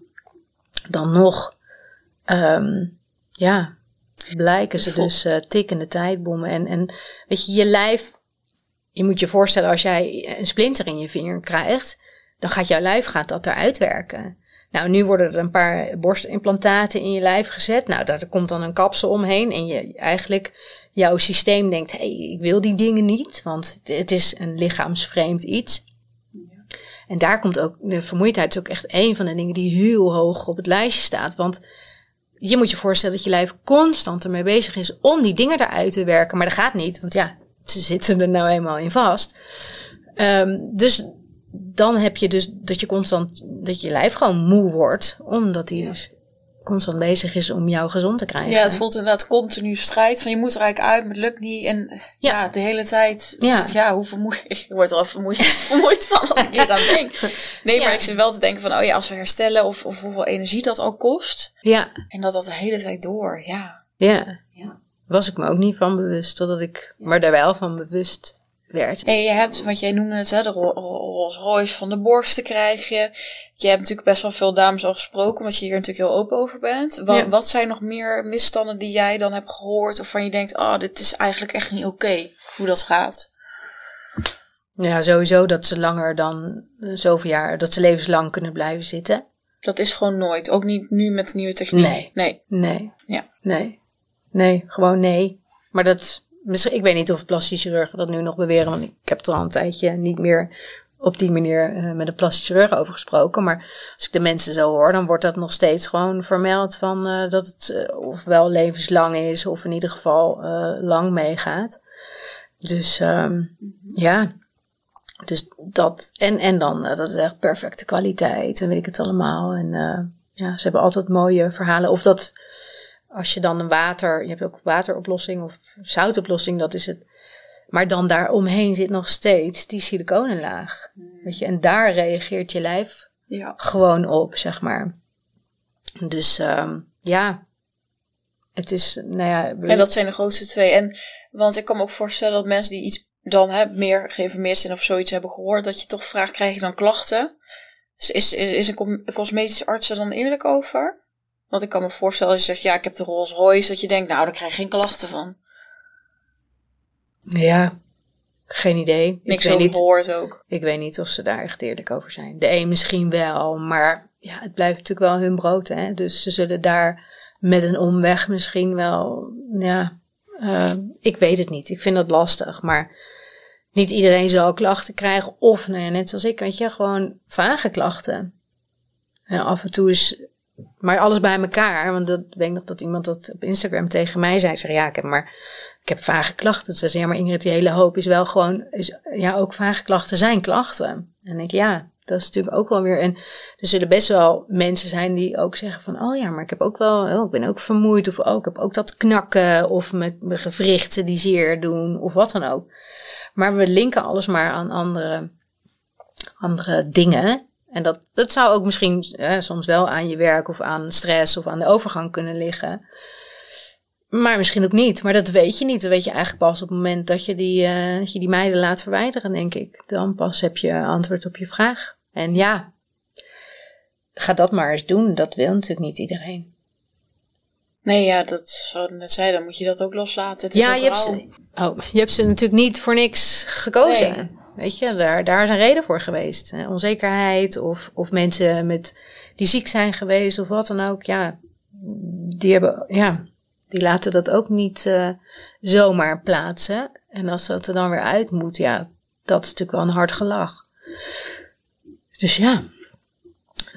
dan nog. Um, ja, blijken ze dus uh, tikkende tijdbommen. En, en weet je, je lijf, je moet je voorstellen als jij een splinter in je vinger krijgt, dan gaat jouw lijf gaat dat eruit werken. Nou, nu worden er een paar borstimplantaten in je lijf gezet. Nou, daar komt dan een kapsel omheen. En je eigenlijk, jouw systeem denkt, hé, hey, ik wil die dingen niet, want het is een lichaamsvreemd iets. En daar komt ook, de vermoeidheid is ook echt een van de dingen die heel hoog op het lijstje staat. Want je moet je voorstellen dat je lijf constant ermee bezig is om die dingen eruit te werken. Maar dat gaat niet, want ja, ze zitten er nou eenmaal in vast. Um, dus dan heb je dus dat je constant, dat je lijf gewoon moe wordt, omdat hij dus constant bezig is om jou gezond te krijgen. Ja, het voelt inderdaad continu strijd van je moet er eigenlijk uit, maar het lukt niet. En ja, ja de hele tijd, ja, ja hoe vermoeid, ik word er al vermoeid, vermoeid van als ik hier aan denk. Nee, ja. maar ik zit wel te denken van, oh ja, als we herstellen of, of hoeveel energie dat al kost. Ja. En dat dat de hele tijd door, ja. Ja. ja. Was ik me ook niet van bewust, totdat ik maar daar wel van bewust werd. En je hebt, wat jij noemde het, hè, de Rolls Royce van de borsten krijg je. Je hebt natuurlijk best wel veel dames al gesproken, omdat je hier natuurlijk heel open over bent. Wat, ja. wat zijn nog meer misstanden die jij dan hebt gehoord, of van je denkt, oh, dit is eigenlijk echt niet oké, okay, hoe dat gaat? Ja, sowieso dat ze langer dan zoveel jaar, dat ze levenslang kunnen blijven zitten. Dat is gewoon nooit. Ook niet nu met nieuwe techniek. Nee. Nee. Nee. Ja. Nee. Nee, gewoon nee. Maar dat ik weet niet of plastische chirurgen dat nu nog beweren, want ik heb er al een tijdje niet meer op die manier uh, met een plastische chirurg over gesproken. Maar als ik de mensen zo hoor, dan wordt dat nog steeds gewoon vermeld van uh, dat het uh, ofwel levenslang is of in ieder geval lang meegaat. Dus um, ja, dus dat en, en dan dat is echt perfecte kwaliteit en weet ik het allemaal. En ja, ze hebben altijd mooie verhalen. Of dat als je dan een water, je hebt ook wateroplossing of zoutoplossing, dat is het. Maar dan daaromheen zit nog steeds die siliconenlaag. Hmm. Weet je, en daar reageert je lijf ja. gewoon op, zeg maar. Dus um, ja, het is, nou ja. Ja, dat zijn de grootste twee. En, want ik kan me ook voorstellen dat mensen die iets dan hè, meer geïnformeerd zijn of zoiets hebben gehoord, dat je toch vraagt, krijg je dan klachten? Dus is, is, is een cosmetische arts er dan eerlijk over? Want ik kan me voorstellen als je zegt, ja, ik heb de Rolls Royce, dat je denkt, nou, daar krijg je geen klachten van. Ja, Geen idee. Niks ik weet niet, gehoord ook. Ik weet niet of ze daar echt eerlijk over zijn. De een misschien wel, maar ja, het blijft natuurlijk wel hun brood. Hè? Dus ze zullen daar met een omweg misschien wel, ja, uh, ik weet het niet. Ik vind dat lastig, maar niet iedereen zal klachten krijgen. Of, nou ja, net zoals ik, weet je, gewoon vage klachten. En af en toe is, maar alles bij elkaar. Want dat weet ik nog dat iemand dat op Instagram tegen mij zei. Zei, ja, ik heb maar, ik heb vage klachten. Ze zei, ja, maar Ingrid, die hele hoop is wel gewoon, is, ja, ook vage klachten zijn klachten. En ik, ja, dat is natuurlijk ook wel weer. En er zullen best wel mensen zijn die ook zeggen van, oh ja, maar ik heb ook wel, oh, ik ben ook vermoeid. Of oh, ik heb ook dat knakken. Of met mijn gewrichten die zeer doen. Of wat dan ook. Maar we linken alles maar aan andere, andere dingen. En dat, dat zou ook misschien soms wel aan je werk of aan stress of aan de overgang kunnen liggen. Maar misschien ook niet. Maar dat weet je niet. Dat weet je eigenlijk pas op het moment dat je die, uh, dat je die meiden laat verwijderen, denk ik. Dan pas heb je antwoord op je vraag. En ja, ga dat maar eens doen. Dat wil natuurlijk niet iedereen. Nee, ja, dat wat net zei, dan moet je dat ook loslaten. ja, je hebt, ze, oh, je hebt ze natuurlijk niet voor niks gekozen. Weet je, daar, daar is een reden voor geweest. Onzekerheid of, of mensen met, die ziek zijn geweest of wat dan ook. Ja, die hebben, ja, die laten dat ook niet uh, zomaar plaatsen. En als dat er dan weer uit moet, ja, dat is natuurlijk wel een hard gelach. Dus ja,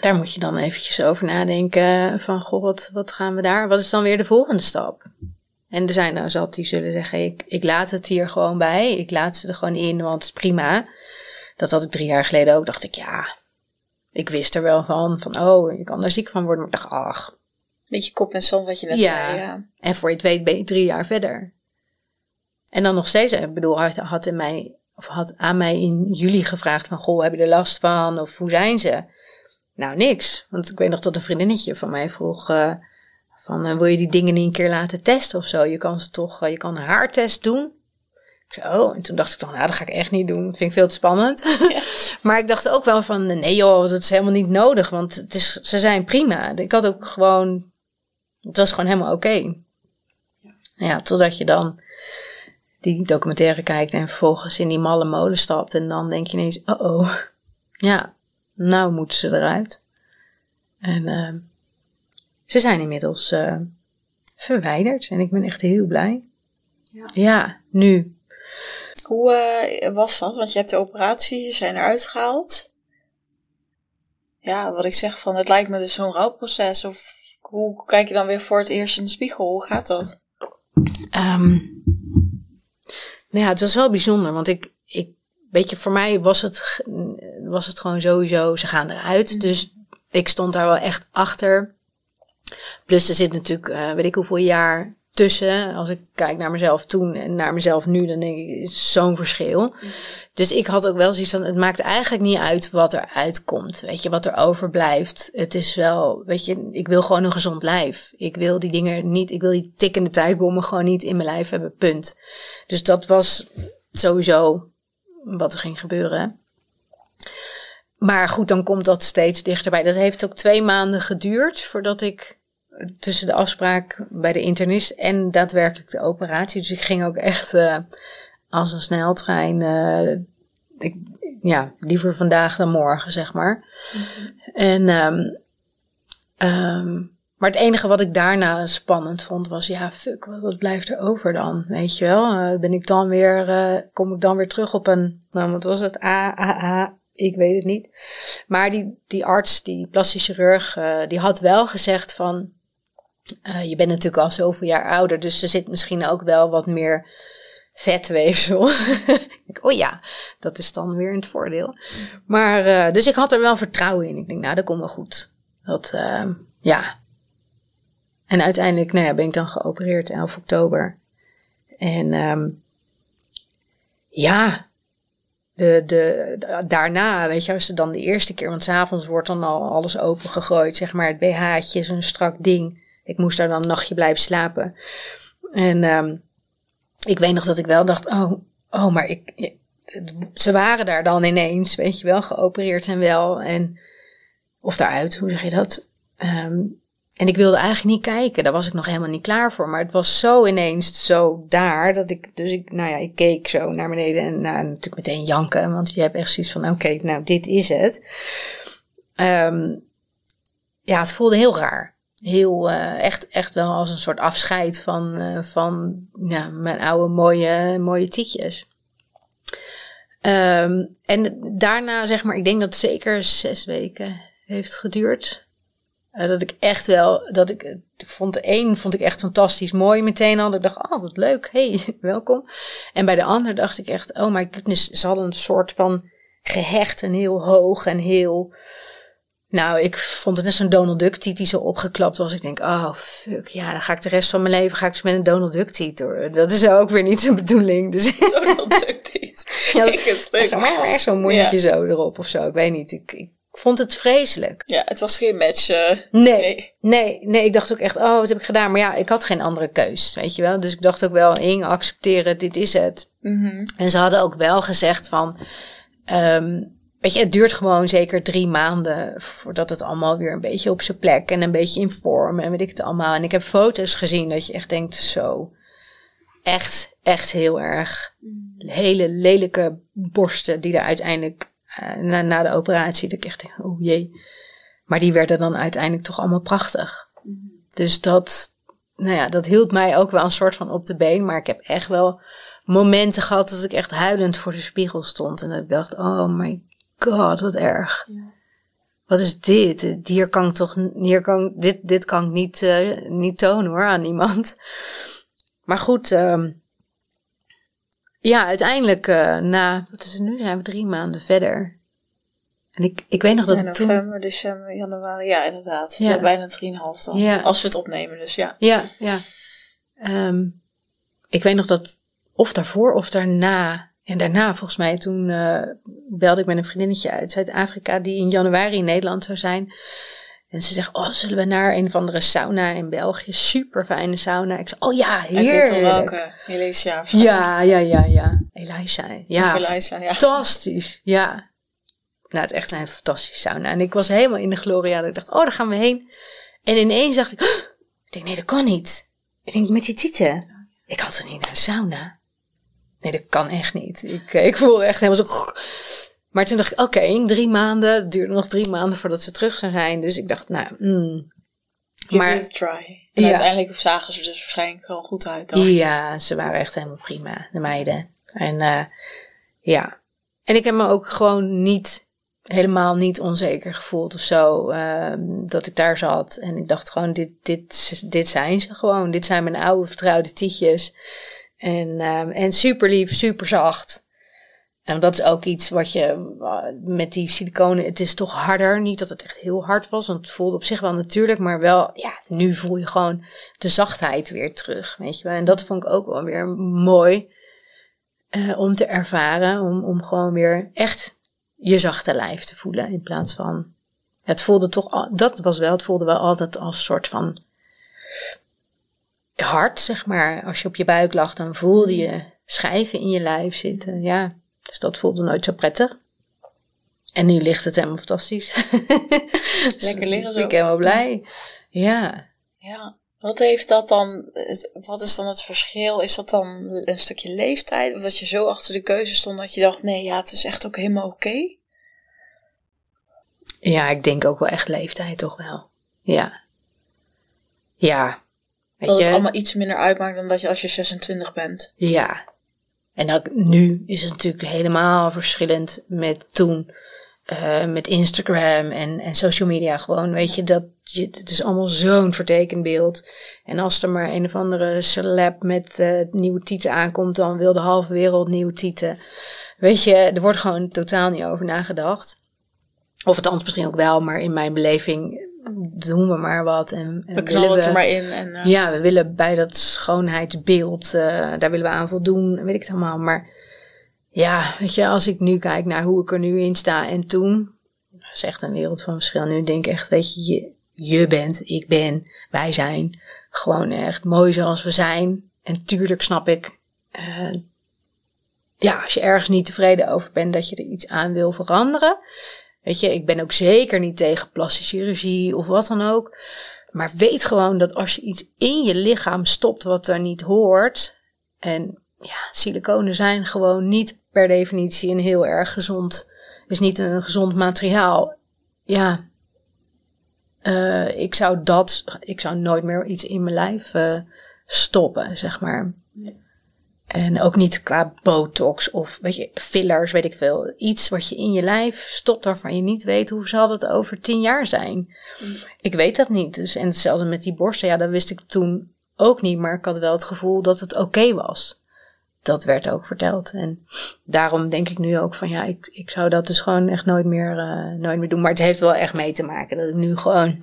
daar moet je dan eventjes over nadenken van, wat, wat gaan we daar? Wat is dan weer de volgende stap? En er zijn nou zat die zullen zeggen, ik, ik laat het hier gewoon bij. Ik laat ze er gewoon in, want het is prima. Dat had ik drie jaar geleden ook. Dacht ik, ja, ik wist er wel van. Van, oh, je kan er ziek van worden. Maar ik dacht, ach. Beetje kop en zand wat je net zei, ja. En voor je het weet ben je drie jaar verder. En dan nog steeds, ik bedoel, had, had, in mij, of had aan mij in juli gevraagd van, goh, heb je er last van? Of hoe zijn ze? Nou, niks. Want ik weet nog dat een vriendinnetje van mij vroeg... Uh, van, uh, wil je die dingen niet een keer laten testen of zo? Je kan ze toch, uh, je kan een haartest doen. Ik zei, oh, en toen dacht ik dan, nou, dat ga ik echt niet doen. Dat vind ik veel te spannend. Ja. maar ik dacht ook wel van, nee joh, dat is helemaal niet nodig. Want het is, ze zijn prima. Ik had ook gewoon, het was gewoon helemaal oké. Okay. Ja. ja, totdat je dan die documentaire kijkt en vervolgens in die malle molen stapt. En dan denk je ineens, oh oh, ja, nou moeten ze eruit. En uh, ze zijn inmiddels uh, verwijderd en ik ben echt heel blij. Ja, ja nu. Hoe uh, was dat? Want je hebt de operatie, ze zijn eruit gehaald. Ja, wat ik zeg van, het lijkt me dus zo'n rouwproces. Of hoe kijk je dan weer voor het eerst in de spiegel? Hoe gaat dat? Um, nou ja, het was wel bijzonder, want ik, ik weet je, voor mij was het, was het gewoon sowieso, ze gaan eruit. Mm. Dus ik stond daar wel echt achter. Plus er zit natuurlijk, uh, weet ik hoeveel jaar tussen. Als ik kijk naar mezelf toen en naar mezelf nu, dan denk ik, is zo'n verschil. Dus ik had ook wel zoiets van, het maakt eigenlijk niet uit wat er uitkomt. Weet je, wat er overblijft. Het is wel, weet je, ik wil gewoon een gezond lijf. Ik wil die dingen niet, ik wil die tikkende tijdbommen gewoon niet in mijn lijf hebben, punt. Dus dat was sowieso wat er ging gebeuren. Maar goed, dan komt dat steeds dichterbij. Dat heeft ook twee maanden geduurd voordat ik tussen de afspraak bij de internist en daadwerkelijk de operatie. Dus ik ging ook echt uh, als een sneltrein. Uh, ik, ja, liever vandaag dan morgen, zeg maar. Mm-hmm. En, um, um, maar het enige wat ik daarna spannend vond was, ja, fuck, wat, blijft er over dan? Weet je wel? Uh, ben ik dan weer, kom ik dan weer terug op een, nou, wat was het? A, A, A, ik weet het niet. Maar die, die arts, die plastisch chirurg, uh, die had wel gezegd van, je bent natuurlijk al zoveel jaar ouder, dus er zit misschien ook wel wat meer vetweefsel. oh ja, dat is dan weer een voordeel. Maar, dus ik had er wel vertrouwen in. Ik denk, nou, dat komt wel goed. Dat, ja, en uiteindelijk nou ja, ben ik dan geopereerd 11 oktober. En um, ja, de, de, daarna, weet je, als ze dan de eerste keer, want s'avonds wordt dan al alles opengegooid, zeg maar, het BH'tje, zo'n strak ding. Ik moest daar dan een nachtje blijven slapen. En um, ik weet nog dat ik wel dacht, oh, oh, maar ik, ze waren daar dan ineens, weet je wel, geopereerd en wel. En, of daaruit, hoe zeg je dat? Um, en ik wilde eigenlijk niet kijken. Daar was ik nog helemaal niet klaar voor. Maar het was zo ineens zo daar. Dat ik, dus ik, nou ja, ik keek zo naar beneden. En nou, natuurlijk meteen janken. Want je hebt echt zoiets van, oké, nou, dit is het. Um, ja, het voelde heel raar. Heel, uh, echt, echt wel als een soort afscheid van, uh, van ja, mijn oude mooie, mooie tietjes. Um, en daarna, zeg maar, ik denk dat het zeker zes weken heeft geduurd. Uh, dat ik echt wel, dat ik, ik vond de een vond ik echt fantastisch mooi meteen al. Ik dacht, oh wat leuk, hey, welkom. En bij de ander dacht ik echt, oh my goodness, ze hadden een soort van gehecht en heel hoog en heel... Nou, ik vond het net zo'n Donald Duck tiet die zo opgeklapt was. Ik denk, oh fuck, ja, dan ga ik de rest van mijn leven ga ik dus met een Donald Duck tiet door. Dat is ook weer niet de bedoeling. Dus Donald Duck tiet. ja, ik het stuk. Zo'n zo mondje ja. zo erop of zo, ik weet niet. Ik, ik vond het vreselijk. Ja, het was geen match. Uh, nee, nee, nee, nee. Ik dacht ook echt, oh, wat heb ik gedaan? Maar ja, ik had geen andere keus, weet je wel. Dus ik dacht ook wel, Ing, accepteren, dit is het. Mm -hmm. En ze hadden ook wel gezegd van, um, weet je, het duurt gewoon zeker drie maanden voordat het allemaal weer een beetje op zijn plek en een beetje in vorm en weet ik het allemaal. En ik heb foto's gezien dat je echt denkt, zo, echt, echt heel erg hele lelijke borsten die er uiteindelijk uh, na, na, de operatie, dat ik echt denk, oh jee. Maar die werden dan uiteindelijk toch allemaal prachtig. Mm. Dus dat, nou ja, dat hield mij ook wel een soort van op de been. Maar ik heb echt wel momenten gehad dat ik echt huilend voor de spiegel stond. En dat ik dacht, oh my god, wat erg. Ja. Wat is dit? Hier kan ik toch, hier kan, dit, dit kan ik niet, uh, niet tonen hoor aan iemand. Maar goed, um, ja, uiteindelijk uh, na, wat is het nu? Zijn we drie maanden verder. En ik, ik weet nog dat ja, november, toen... december, januari, ja inderdaad. Ja. Bijna 3,5 dan. Ja. Als we het opnemen, dus ja. Ja, ja. Um, ik weet nog dat of daarvoor of daarna... En daarna, volgens mij, toen uh, belde ik met een vriendinnetje uit Zuid-Afrika... die in januari in Nederland zou zijn... En ze zegt, oh, zullen we naar een of andere sauna in België? Super fijne sauna. Ik zeg, oh ja, heerlijk. welke. Helisia. Ja, ja, ja, ja. Elisa. Ja, Elisa, ja. fantastisch. Ja. Nou, het is echt een fantastische sauna. En ik was helemaal in de gloria. Dat ik dacht, oh, daar gaan we heen. En ineens dacht ik, oh, ik denk, nee, dat kan niet. Ik denk, met die tieten. Ik kan toch niet naar een sauna? Nee, dat kan echt niet. Ik, eh, ik voel echt helemaal zo... Maar toen dacht ik, oké, okay, drie maanden. Het duurde nog drie maanden voordat ze terug zou zijn. Dus ik dacht, nou, mm. Give Maar- it a try. En Ja. uiteindelijk zagen ze er dus waarschijnlijk gewoon goed uit. Dan. Ja, ze waren echt helemaal prima, de meiden. En eh, ja. En ik heb me ook gewoon niet, helemaal niet onzeker gevoeld of zo. ehm, dat ik daar zat. En ik dacht gewoon, dit, dit, dit zijn ze gewoon. Dit zijn mijn oude vertrouwde tietjes. En, ehm, en super lief, super zacht. En dat is ook iets wat je eh, met die siliconen, het is toch harder. Niet dat het echt heel hard was, want het voelde op zich wel natuurlijk, maar wel, ja, nu voel je gewoon de zachtheid weer terug, weet je wel. En dat vond ik ook wel weer mooi eh, om te ervaren, om, om gewoon weer echt je zachte lijf te voelen in plaats van, het voelde toch, dat was wel, het voelde wel altijd als soort van hard, zeg maar. Als je op je buik lag, dan voelde je schijven in je lijf zitten, ja. Dus dat voelde nooit zo prettig. En nu ligt het helemaal fantastisch. Lekker liggen zo. Ik ben helemaal blij. Ja. Ja. Wat heeft dat dan, wat is dan het verschil? Is dat dan een stukje leeftijd? Of dat je zo achter de keuze stond dat je dacht, nee, ja, het is echt ook helemaal oké? Ja, ik denk ook wel echt leeftijd toch wel. Ja. Ja. Weet Dat het je? allemaal iets minder uitmaakt dan dat je als je 26 bent. Ja. En ook nu is het natuurlijk helemaal verschillend met toen. eh, met Instagram en, en social media gewoon. Weet je, dat je, het is allemaal zo'n vertekend beeld. En als er maar een of andere celeb met eh, nieuwe tieten aankomt, dan wil de halve wereld nieuwe tieten. Weet je, er wordt gewoon totaal niet over nagedacht. Of het anders misschien ook wel, maar in mijn beleving doen we maar wat. En, en We willen knallen er maar in. En, eh, ja, we willen bij dat schoonheidsbeeld, eh, daar willen we aan voldoen, weet ik het allemaal. Maar ja, weet je, als ik nu kijk naar hoe ik er nu in sta en toen, dat is echt een wereld van verschil. Nu denk ik echt, weet je, je, je bent, ik ben, wij zijn gewoon echt mooi zoals we zijn. En tuurlijk snap ik, eh, ja, als je ergens niet tevreden over bent, dat je er iets aan wil veranderen. Weet je, ik ben ook zeker niet tegen plastische chirurgie of wat dan ook. Maar weet gewoon dat als je iets in je lichaam stopt wat er niet hoort. En ja, siliconen zijn gewoon niet per definitie een heel erg gezond. Is niet een gezond materiaal. Ja. Uh, ik zou dat. Ik zou nooit meer iets in mijn lijf uh, stoppen, zeg maar. En ook niet qua botox of weet je, fillers, weet ik veel. Iets wat je in je lijf stopt waarvan je niet weet hoe zal het over tien jaar zijn. Mm. Ik weet dat niet. Dus, en hetzelfde met die borsten, ja, dat wist ik toen ook niet. Maar ik had wel het gevoel dat het oké was. Dat werd ook verteld. En daarom denk ik nu ook van ja, ik, ik zou dat dus gewoon echt nooit meer, uh, nooit meer doen. Maar het heeft wel echt mee te maken dat ik nu gewoon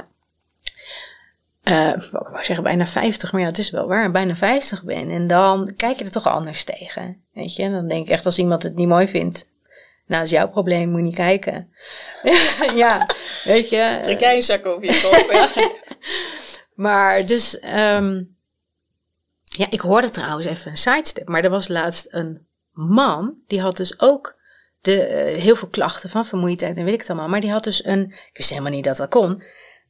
uh, ik wou zeggen bijna 50, maar ja, het is wel waar, bijna 50 ben. En dan kijk je er toch anders tegen. Weet je, dan denk ik echt als iemand het niet mooi vindt. Nou, dat is jouw probleem, moet je niet kijken. ja, weet je. Trek jij een zak over je kop, maar dus, um, ja, ik hoorde trouwens even een sidestep. Maar er was laatst een man, die had dus ook de, uh, heel veel klachten van vermoeidheid en weet ik het allemaal. Maar die had dus een, ik wist helemaal niet dat dat kon,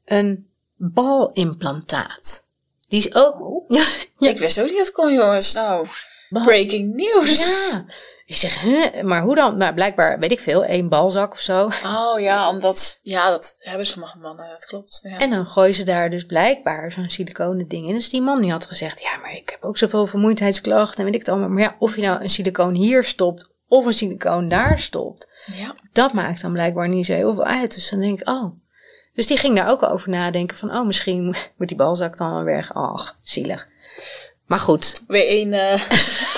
een balimplantaat. Die is ook... Oh. ja. Ik wist ook niet dat kon, jongens. Nou, breaking news. Ja. Ik zeg, maar hoe dan? Nou, blijkbaar, weet ik veel, één balzak of zo. Oh ja, omdat, ja, dat hebben sommige mannen, dat klopt. Ja. En dan gooien ze daar dus blijkbaar zo'n siliconen ding in. Dus die man die had gezegd, ja, maar ik heb ook zoveel vermoeidheidsklachten en weet ik het allemaal. Maar ja, of je nou een silicoon hier stopt of een silicoon daar stopt, ja. dat maakt dan blijkbaar niet zo heel veel uit. Dus dan denk ik, oh, dus die ging daar ook over nadenken van, oh, misschien moet die balzak dan wel weg. Ach, zielig. Maar goed. Weer één, uh,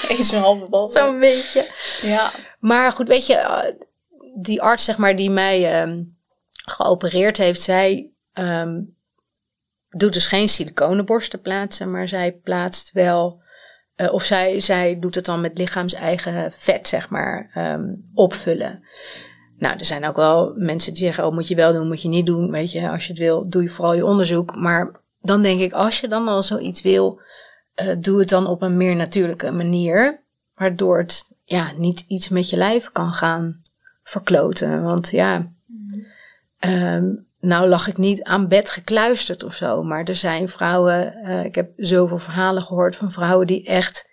één zo'n halve balzak. Zo'n beetje. Ja. Maar goed, weet je, eh, die arts, zeg maar, die mij um, geopereerd heeft, zij um, doet dus geen siliconenborsten plaatsen, maar zij plaatst wel, uh, of zij, zij doet het dan met lichaams-eigen vet, zeg maar, um, opvullen. Nou, er zijn ook wel mensen die zeggen, oh, moet je wel doen, moet je niet doen. Weet je, als je het wil, doe je vooral je onderzoek. Maar dan denk ik, als je dan al zoiets wil, uh, doe het dan op een meer natuurlijke manier. Waardoor het ja, niet iets met je lijf kan gaan verkloten. Want ja, um, nou lag ik niet aan bed gekluisterd of zo. Maar er zijn vrouwen, uh, ik heb zoveel verhalen gehoord van vrouwen die echt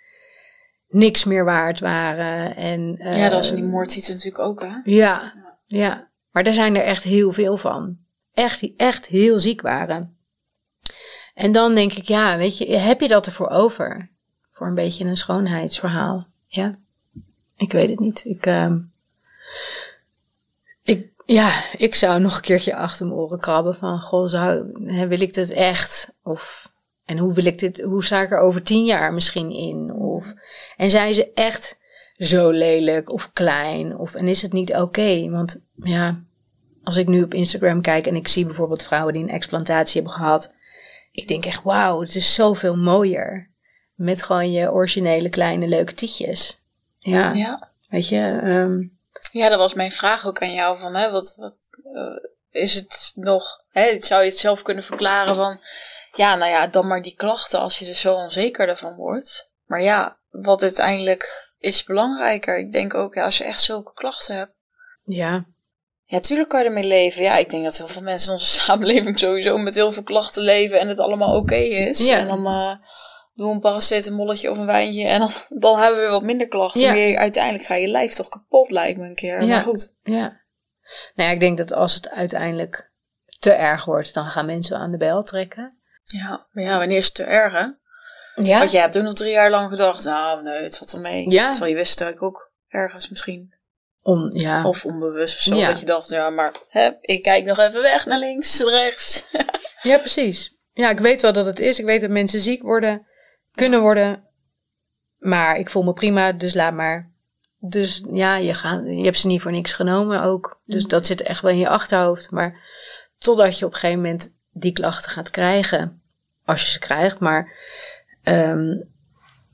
niks meer waard waren. En, uh, ja, dat is die moordziet natuurlijk ook, hè? Ja, ja. Maar er zijn er echt heel veel van. Echt, die echt heel ziek waren. En dan denk ik, ja, weet je, heb je dat ervoor over? Voor een beetje een schoonheidsverhaal. Ja, ik weet het niet. Ik, uh, ik, ja, ik zou nog een keertje achter mijn oren krabben van, goh, zou, wil ik dit echt? Of en hoe wil ik dit, hoe sta ik er over tien jaar misschien in? Of, en zijn ze echt zo lelijk of klein? Of, en is het niet oké? Want ja, als ik nu op Instagram kijk en ik zie bijvoorbeeld vrouwen die een explantatie hebben gehad. Ik denk echt, wauw, het is zoveel mooier. Met gewoon je originele kleine leuke tietjes. Ja, ja. weet je. Um, ja, dat was mijn vraag ook aan jou van, hè, wat, wat uh, is het nog, hè, zou je het zelf kunnen verklaren van ja, nou ja, dan maar die klachten als je er zo onzeker ervan wordt. Maar ja, wat uiteindelijk is belangrijker. Ik denk ook, ja, als je echt zulke klachten hebt. Ja. Ja, tuurlijk kan je ermee leven. Ja, ik denk dat heel veel mensen in onze samenleving sowieso met heel veel klachten leven en het allemaal oké is. Ja. En dan uh, doen we een paracetamolletje of een wijntje en dan, dan hebben we weer wat minder klachten. Ja. Maar uiteindelijk ga je lijf toch kapot, lijkt me een keer. Ja. Maar goed. Ja. Nou ja, ik denk dat als het uiteindelijk te erg wordt, dan gaan mensen aan de bel trekken. Ja, maar ja, wanneer is het te erg, hè? Ja. Want jij hebt toen nog drie jaar lang gedacht, nou nee, het valt wel mee. Ja. Terwijl je wist dat ik ook ergens misschien. On, ja. Of onbewust of zo, ja. dat je dacht, ja, maar hè, ik kijk nog even weg naar links, rechts. ja, precies. Ja, ik weet wel dat het is. Ik weet dat mensen ziek worden, kunnen worden. Maar ik voel me prima, dus laat maar. Dus ja, je, gaat, je hebt ze niet voor niks genomen ook. Dus mm. dat zit echt wel in je achterhoofd. Maar totdat je op een gegeven moment die klachten gaat krijgen. Als je ze krijgt, maar um,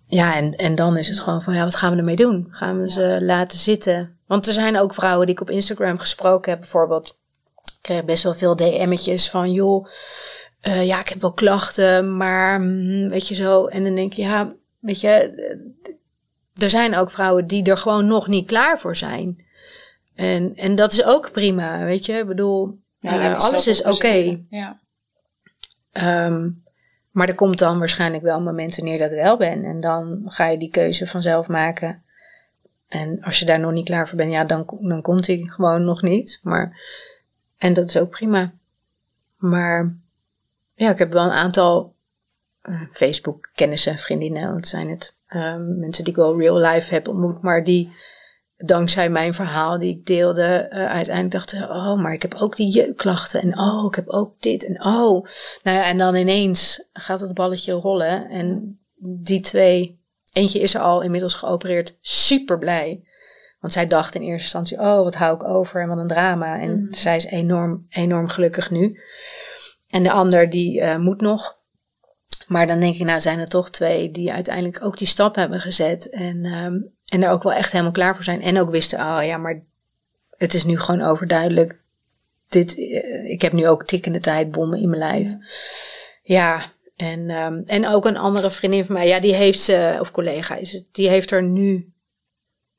ja, en, en dan is het gewoon van ja, wat gaan we ermee doen? Gaan we ze laten zitten? Want er zijn ook vrouwen die ik op Instagram gesproken heb, bijvoorbeeld. Ik kreeg best wel veel DM'tjes van joh, uh, ja, ik heb wel klachten, maar mm, weet je zo. En dan denk je, ja, weet je, er zijn ook vrouwen die er gewoon nog niet klaar voor zijn. En, en dat is ook prima, weet je. Ik bedoel, ja, uh, alles is oké. Okay. Ja. Ehm, maar er komt dan waarschijnlijk wel een moment wanneer dat wel bent. En dan ga je die keuze vanzelf maken. En als je daar nog niet klaar voor bent, ja, dan, dan komt hij gewoon nog niet. Maar, en dat is ook prima. Maar ja, ik heb wel een aantal uh, Facebook-kennissen en vriendinnen. Dat zijn het um, mensen die ik wel real life heb ontmoet, maar die dankzij mijn verhaal die ik deelde, uh, uiteindelijk dachten, oh, maar ik heb ook die jeukklachten en oh, ik heb ook dit en oh. Nou ja, en dan ineens gaat het balletje rollen en die twee, eentje is er al inmiddels geopereerd, super blij. Want zij dacht in eerste instantie, oh, wat hou ik over en wat een drama. En mm. zij is enorm, enorm gelukkig nu. En de ander die uh, moet nog. Maar dan denk ik, nou zijn er toch twee die uiteindelijk ook die stap hebben gezet. En, um, en er ook wel echt helemaal klaar voor zijn. En ook wisten, oh ja, maar het is nu gewoon overduidelijk. Dit, uh, ik heb nu ook tikkende tijdbommen in mijn lijf. Ja, en, um, en ook een andere vriendin van mij, ja, die heeft ze, of collega is het, die heeft er nu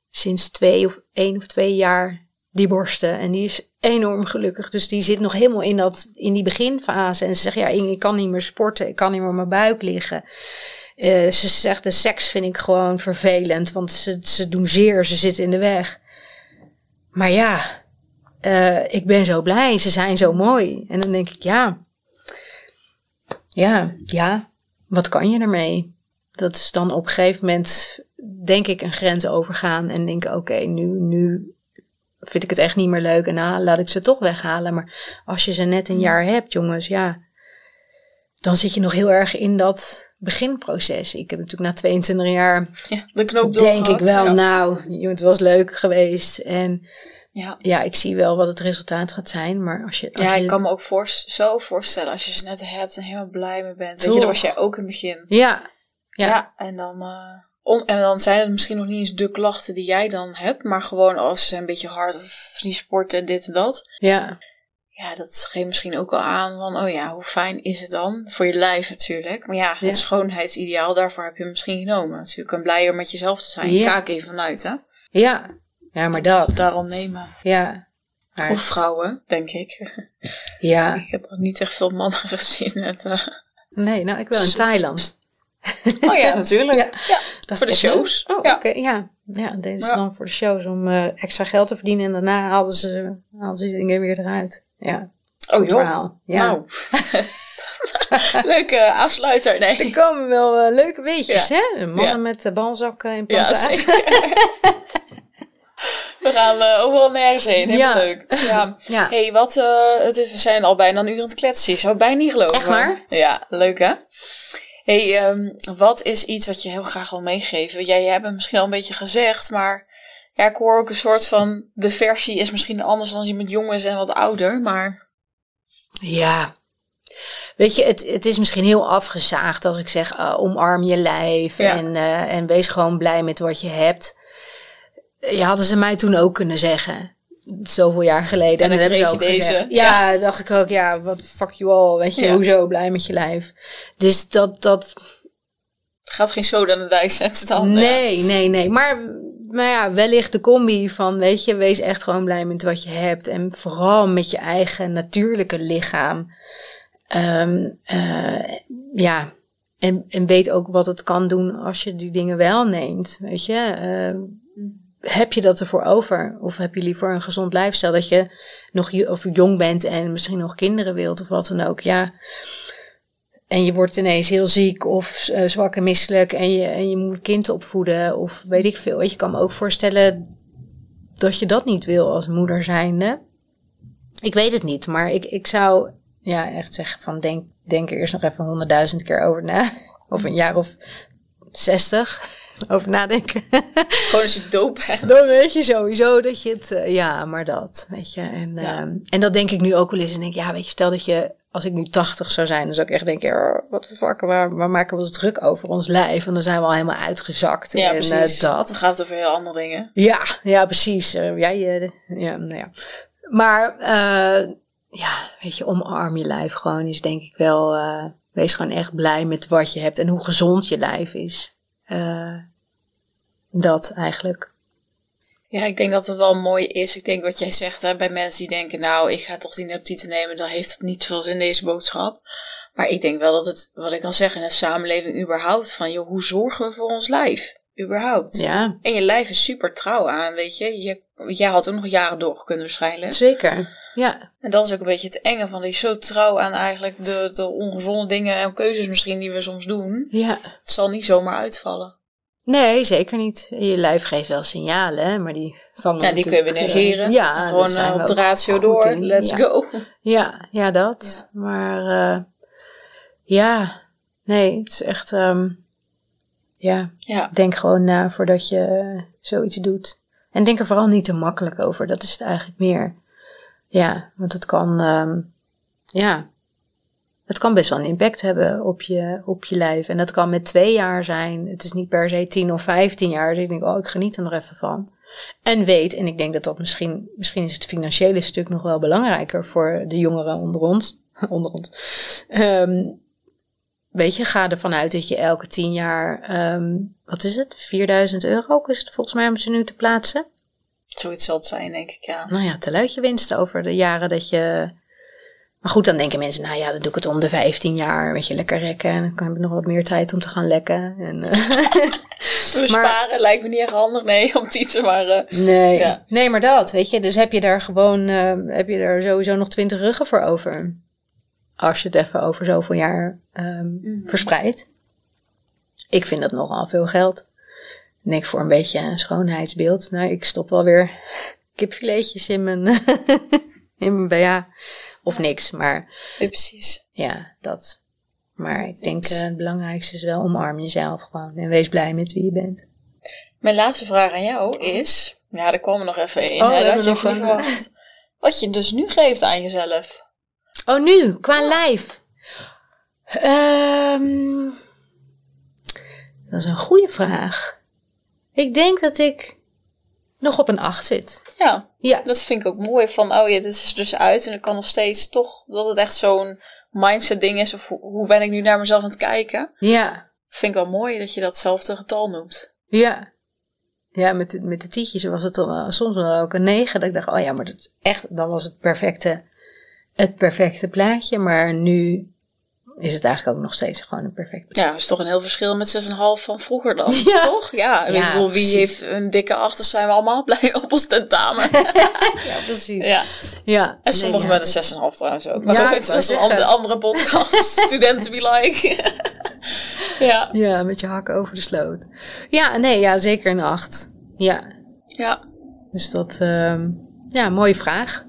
sinds twee of één of twee jaar die borsten. En die is enorm gelukkig. Dus die zit nog helemaal in, dat, in die beginfase. En ze zegt, ja, ik kan niet meer sporten. Ik kan niet meer op mijn buik liggen. Uh, ze zegt, de seks vind ik gewoon vervelend. Want ze, ze doen zeer, ze zitten in de weg. Maar ja, uh, ik ben zo blij. Ze zijn zo mooi. En dan denk ik, ja. Ja, ja. Wat kan je ermee? Dat is dan op een gegeven moment, denk ik, een grens overgaan. En denk, oké, nu, nu vind ik het echt niet meer leuk en nou, laat ik ze toch weghalen. Maar als je ze net een jaar hebt, jongens, ja, dan zit je nog heel erg in dat beginproces. Ik heb natuurlijk na 22 jaar, ja, de knoop denk ik wel, ja. nou, het was leuk geweest en ja. ja, ik zie wel wat het resultaat gaat zijn, maar als je... Als ja, je... ik kan me ook voor, zo voorstellen als je ze net hebt en helemaal blij mee bent. Toch. Weet je, dat was jij ook in het begin. Ja. Ja, ja en dan... Uh... Om, en dan zijn het misschien nog niet eens de klachten die jij dan hebt, maar gewoon als ze zijn een beetje hard of niet sporten en dit en dat. Ja. Ja, dat geeft misschien ook al aan van, oh ja, hoe fijn is het dan? Voor je lijf natuurlijk. Maar ja, het ja. schoonheidsideaal, daarvoor heb je hem misschien genomen. Natuurlijk een blijer met jezelf te zijn. Ja. Ga ik even vanuit, hè? Ja, ja maar dat. Dus daarom nemen. Ja. Maar of vrouwen, denk ik. Ja. ik heb nog niet echt veel mannen gezien met... Uh... Nee, nou, ik wil in Thailand. Oh ja, natuurlijk. ja. ja. Dat voor de shows. Oh, ja. oké. Okay. Ja. ja, deden ze dan voor de shows om uh, extra geld te verdienen. En daarna haalden ze, haalden ze dingen weer eruit. Ja. Oh, Goed verhaal. Ja. Nou. leuke afsluiter, nee. Er komen wel uh, leuke weetjes, hè? Mannen met uh, balzakken in plantaat. Ja, We gaan uh, overal nergens heen. Helemaal ja. leuk. Ja. ja. hey, wat, uh, het is, we zijn al bijna een uur aan het kletsen. Ik zou het bijna niet geloven. Echt waar? Ja, leuk hè? Hey, um, wat is iets wat je heel graag wil meegeven? Jij hebt het misschien al een beetje gezegd, maar ja, ik hoor ook een soort van, de versie is misschien anders dan iemand jong is en wat ouder, maar... Ja, Weet je, het, het is misschien heel afgezaagd als ik zeg uh, omarm je lijf ja. en, uh, en wees gewoon blij met wat je hebt. Ja, hadden ze mij toen ook kunnen zeggen zoveel jaar geleden. En, en dan, dan hebben ze ook deze. gezegd. Ja, ja, dacht ik ook, ja, wat fuck you all, weet je, ja. hoezo blij met je lijf. Dus dat, dat... Gaat geen soda aan de dijk zetten dan. Nee, ja. nee, nee. Maar, maar ja, wellicht de combi van, weet je, wees echt gewoon blij met wat je hebt. En vooral met je eigen natuurlijke lichaam. Um, uh, ja, en, en weet ook wat het kan doen als je die dingen wel neemt, weet je. Uh, heb je dat ervoor over? Of heb je liever een gezond lijfstijl dat je nog of jong bent en misschien nog kinderen wilt of wat dan ook? Ja. En je wordt ineens heel ziek of uh, zwak en misselijk en je, en je moet kind opvoeden of weet ik veel. Je kan me ook voorstellen dat je dat niet wil als moeder zijnde. Ik weet het niet, maar ik, ik zou ja, echt zeggen van denk, denk er eerst nog even honderdduizend keer over na. Of een jaar of zestig over nadenken. Gewoon als je doop bent. Dan weet je sowieso dat je het, uh, ja, maar dat, weet je. En, ja. uh, en dat denk ik nu ook wel eens. En denk, ja, weet je, stel dat je, als ik nu 80 zou zijn, dan zou ik echt denken, oh, wat de fuck, waar, waar maken we ons druk over ons lijf? En dan zijn we al helemaal uitgezakt. Ja, en, precies. Uh, dat. Dan gaat het over heel andere dingen. Ja, ja, precies. Uh, jij, ja, nou ja. Maar, ja, weet je, omarm je lijf gewoon is denk ik wel, wees gewoon echt blij met wat je hebt en hoe gezond je lijf is. Uh, dat eigenlijk. Ja, ik denk dat het wel mooi is. Ik denk wat jij zegt hè, bij mensen die denken, nou, ik ga toch die neptieten nemen, dan heeft het niet veel zin in deze boodschap. Maar ik denk wel dat het, wat ik al zeg, in de samenleving überhaupt, van joh, hoe zorgen we voor ons lijf? Überhaupt. Ja, En je lijf is super trouw aan, weet je. je jij had ook nog jaren door kunnen waarschijnlijk. zeker. Ja, En dat is ook een beetje het enge van, die is zo trouw aan eigenlijk de, de ongezonde dingen en keuzes misschien die we soms doen. ja. Het zal niet zomaar uitvallen. Nee, zeker niet. Je lijf geeft wel signalen, hè, maar die vangen Ja, die kun je weer natuurlijk, eh, negeren. ja, Gewoon eh, we op de ratio door. in. Let's ja. go. Ja, ja, dat. Maar eh, ja, nee, het is echt, ehm, ja, Ja. denk gewoon na voordat je zoiets doet. En denk er vooral niet te makkelijk over. Dat is het eigenlijk meer. Ja, want het kan, ehm, ja, het kan best wel een impact hebben op je, op je lijf. En dat kan met twee jaar zijn. Het is niet per se tien of vijftien jaar. Dus ik denk, oh, ik geniet er nog even van. En weet, en ik denk dat dat misschien, misschien is het financiële stuk nog wel belangrijker voor de jongeren onder ons. onder ons. Ehm, weet je, ga ervan uit dat je elke tien jaar, ehm, wat is het, 4000 euro is het volgens mij om ze nu te plaatsen. Zoiets zal het zijn, denk ik, ja. Nou ja, teluitje winst over de jaren dat je... Maar goed, dan denken mensen, nou ja, dan doe ik het om de 15 jaar, weet je, lekker rekken. En dan kan ik nog wat meer tijd om te gaan lekken. En, We sparen lijkt me niet echt handig, nee, om tieten, maar... eh, Nee. Ja. nee, maar dat, weet je. Dus heb je daar gewoon, eh, heb je er sowieso nog twintig ruggen voor over. Als je het even over zoveel jaar ehm, verspreidt. Ik vind dat nogal veel geld. En ik voor een beetje een schoonheidsbeeld. Nou, ik stop wel weer kipfiletjes in mijn, in mijn BH. Of niks, maar nee, precies. ja, dat. Maar ik denk eh, het belangrijkste is wel omarm jezelf gewoon. En wees blij met wie je bent. Mijn laatste vraag aan jou is... Ja, daar komen we nog even in. Oh, hè, dat je nog een- verwacht. Wat je dus nu geeft aan jezelf. Oh, nu, qua lijf. Ehm, dat is een goede vraag. Ik denk dat ik nog op een 8 zit. Ja, Ja, dat vind ik ook mooi. Van, oh ja, dit is er dus uit. En ik kan nog steeds toch... Dat het echt zo'n mindset ding is. Of hoe, ben ik nu naar mezelf aan het kijken? ja, Dat vind ik wel mooi dat je datzelfde getal noemt. ja. Ja, met de, met de tietjes was het dan soms wel ook een 9. Dat ik dacht, oh ja, maar dat is echt, dan was het perfecte, het perfecte plaatje. Maar nu is het eigenlijk ook nog steeds gewoon een perfect. Ja, dat is toch een heel verschil met 6,5 van vroeger dan. Ja. Toch? Ja, ik Ja, bedoel, wie precies. heeft een dikke achter, zijn we allemaal blij op ons tentamen. Ja, precies. ja. Ja. En sommigen Nee, met een 6,5 trouwens ook. Maar goed, ik dat is een andere, andere podcast. Studenten be like. ja. Ja, met je hakken over de sloot. Ja, nee, ja, zeker een acht. Ja, ja. dus dat, ehm, ja, mooie vraag.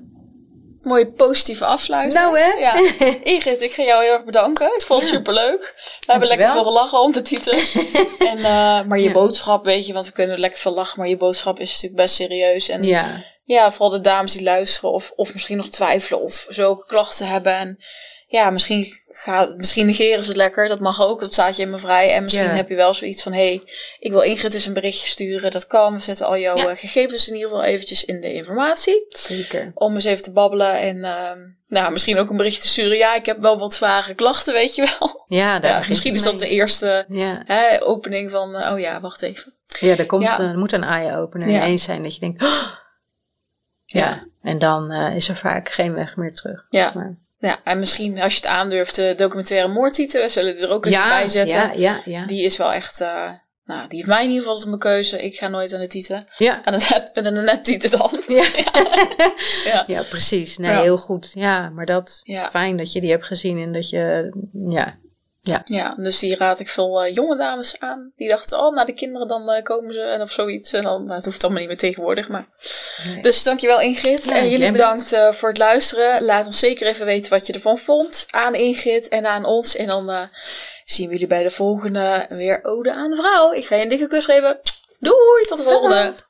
Mooie positieve afsluiting. Nou, hè? Ja. Ingrid, ik ga jou heel erg bedanken. Ik vond het Ja. superleuk. We hebben lekker veel gelachen om de titel. en, eh, maar je Ja. boodschap, weet je, want we kunnen lekker veel lachen, maar je boodschap is natuurlijk best serieus. En Ja, ja, vooral de dames die luisteren of, of misschien nog twijfelen of zulke klachten hebben. En ja, misschien, gaat, misschien negeren ze het lekker. Dat mag ook, dat staat je in me vrij. En misschien heb je wel zoiets van, hé, hey, ik wil Ingrid eens een berichtje sturen. Dat kan, we zetten al jouw Ja. eh, gegevens in ieder geval eventjes in de informatie. zeker. Om eens even te babbelen en ehm, nou, misschien ook een berichtje te sturen. Ja, ik heb wel wat vage klachten, weet je wel. Ja, daar Ja, misschien is dat de eerste Ja, hè, opening van, eh, oh ja, wacht even. ja er, komt, Ja. eh, er moet een eye opener Ja. ineens zijn dat je denkt, "Oh!" ja. En dan is er vaak geen weg meer terug. Ja. Maar- Ja, en misschien als je het aandurft, de documentaire moordtitel, we zullen die er ook even bij zetten. ja, ja, ja. Die is wel echt, eh, nou, die heeft mij in ieder geval tot mijn keuze. Ik ga nooit aan de titel. Ja. Aan een net titel dan. Ja. Ja. ja, precies. Nee, heel goed. Ja, maar dat fijn dat je die hebt gezien en dat je, ja, Ja, dus die raad ik veel eh, jonge dames aan. Die dachten, oh, naar de kinderen dan eh, komen ze en of zoiets. En dan, nou, het hoeft allemaal niet meer tegenwoordig, maar... Nee. Dus dankjewel Ingrid. Ja, en jullie bedankt eh, voor het luisteren. Laat ons zeker even weten wat je ervan vond. Aan Ingrid en aan ons. En dan zien we jullie bij de volgende weer Ode aan de Vrouw. Ik ga je een dikke kus geven. Doei, tot de volgende.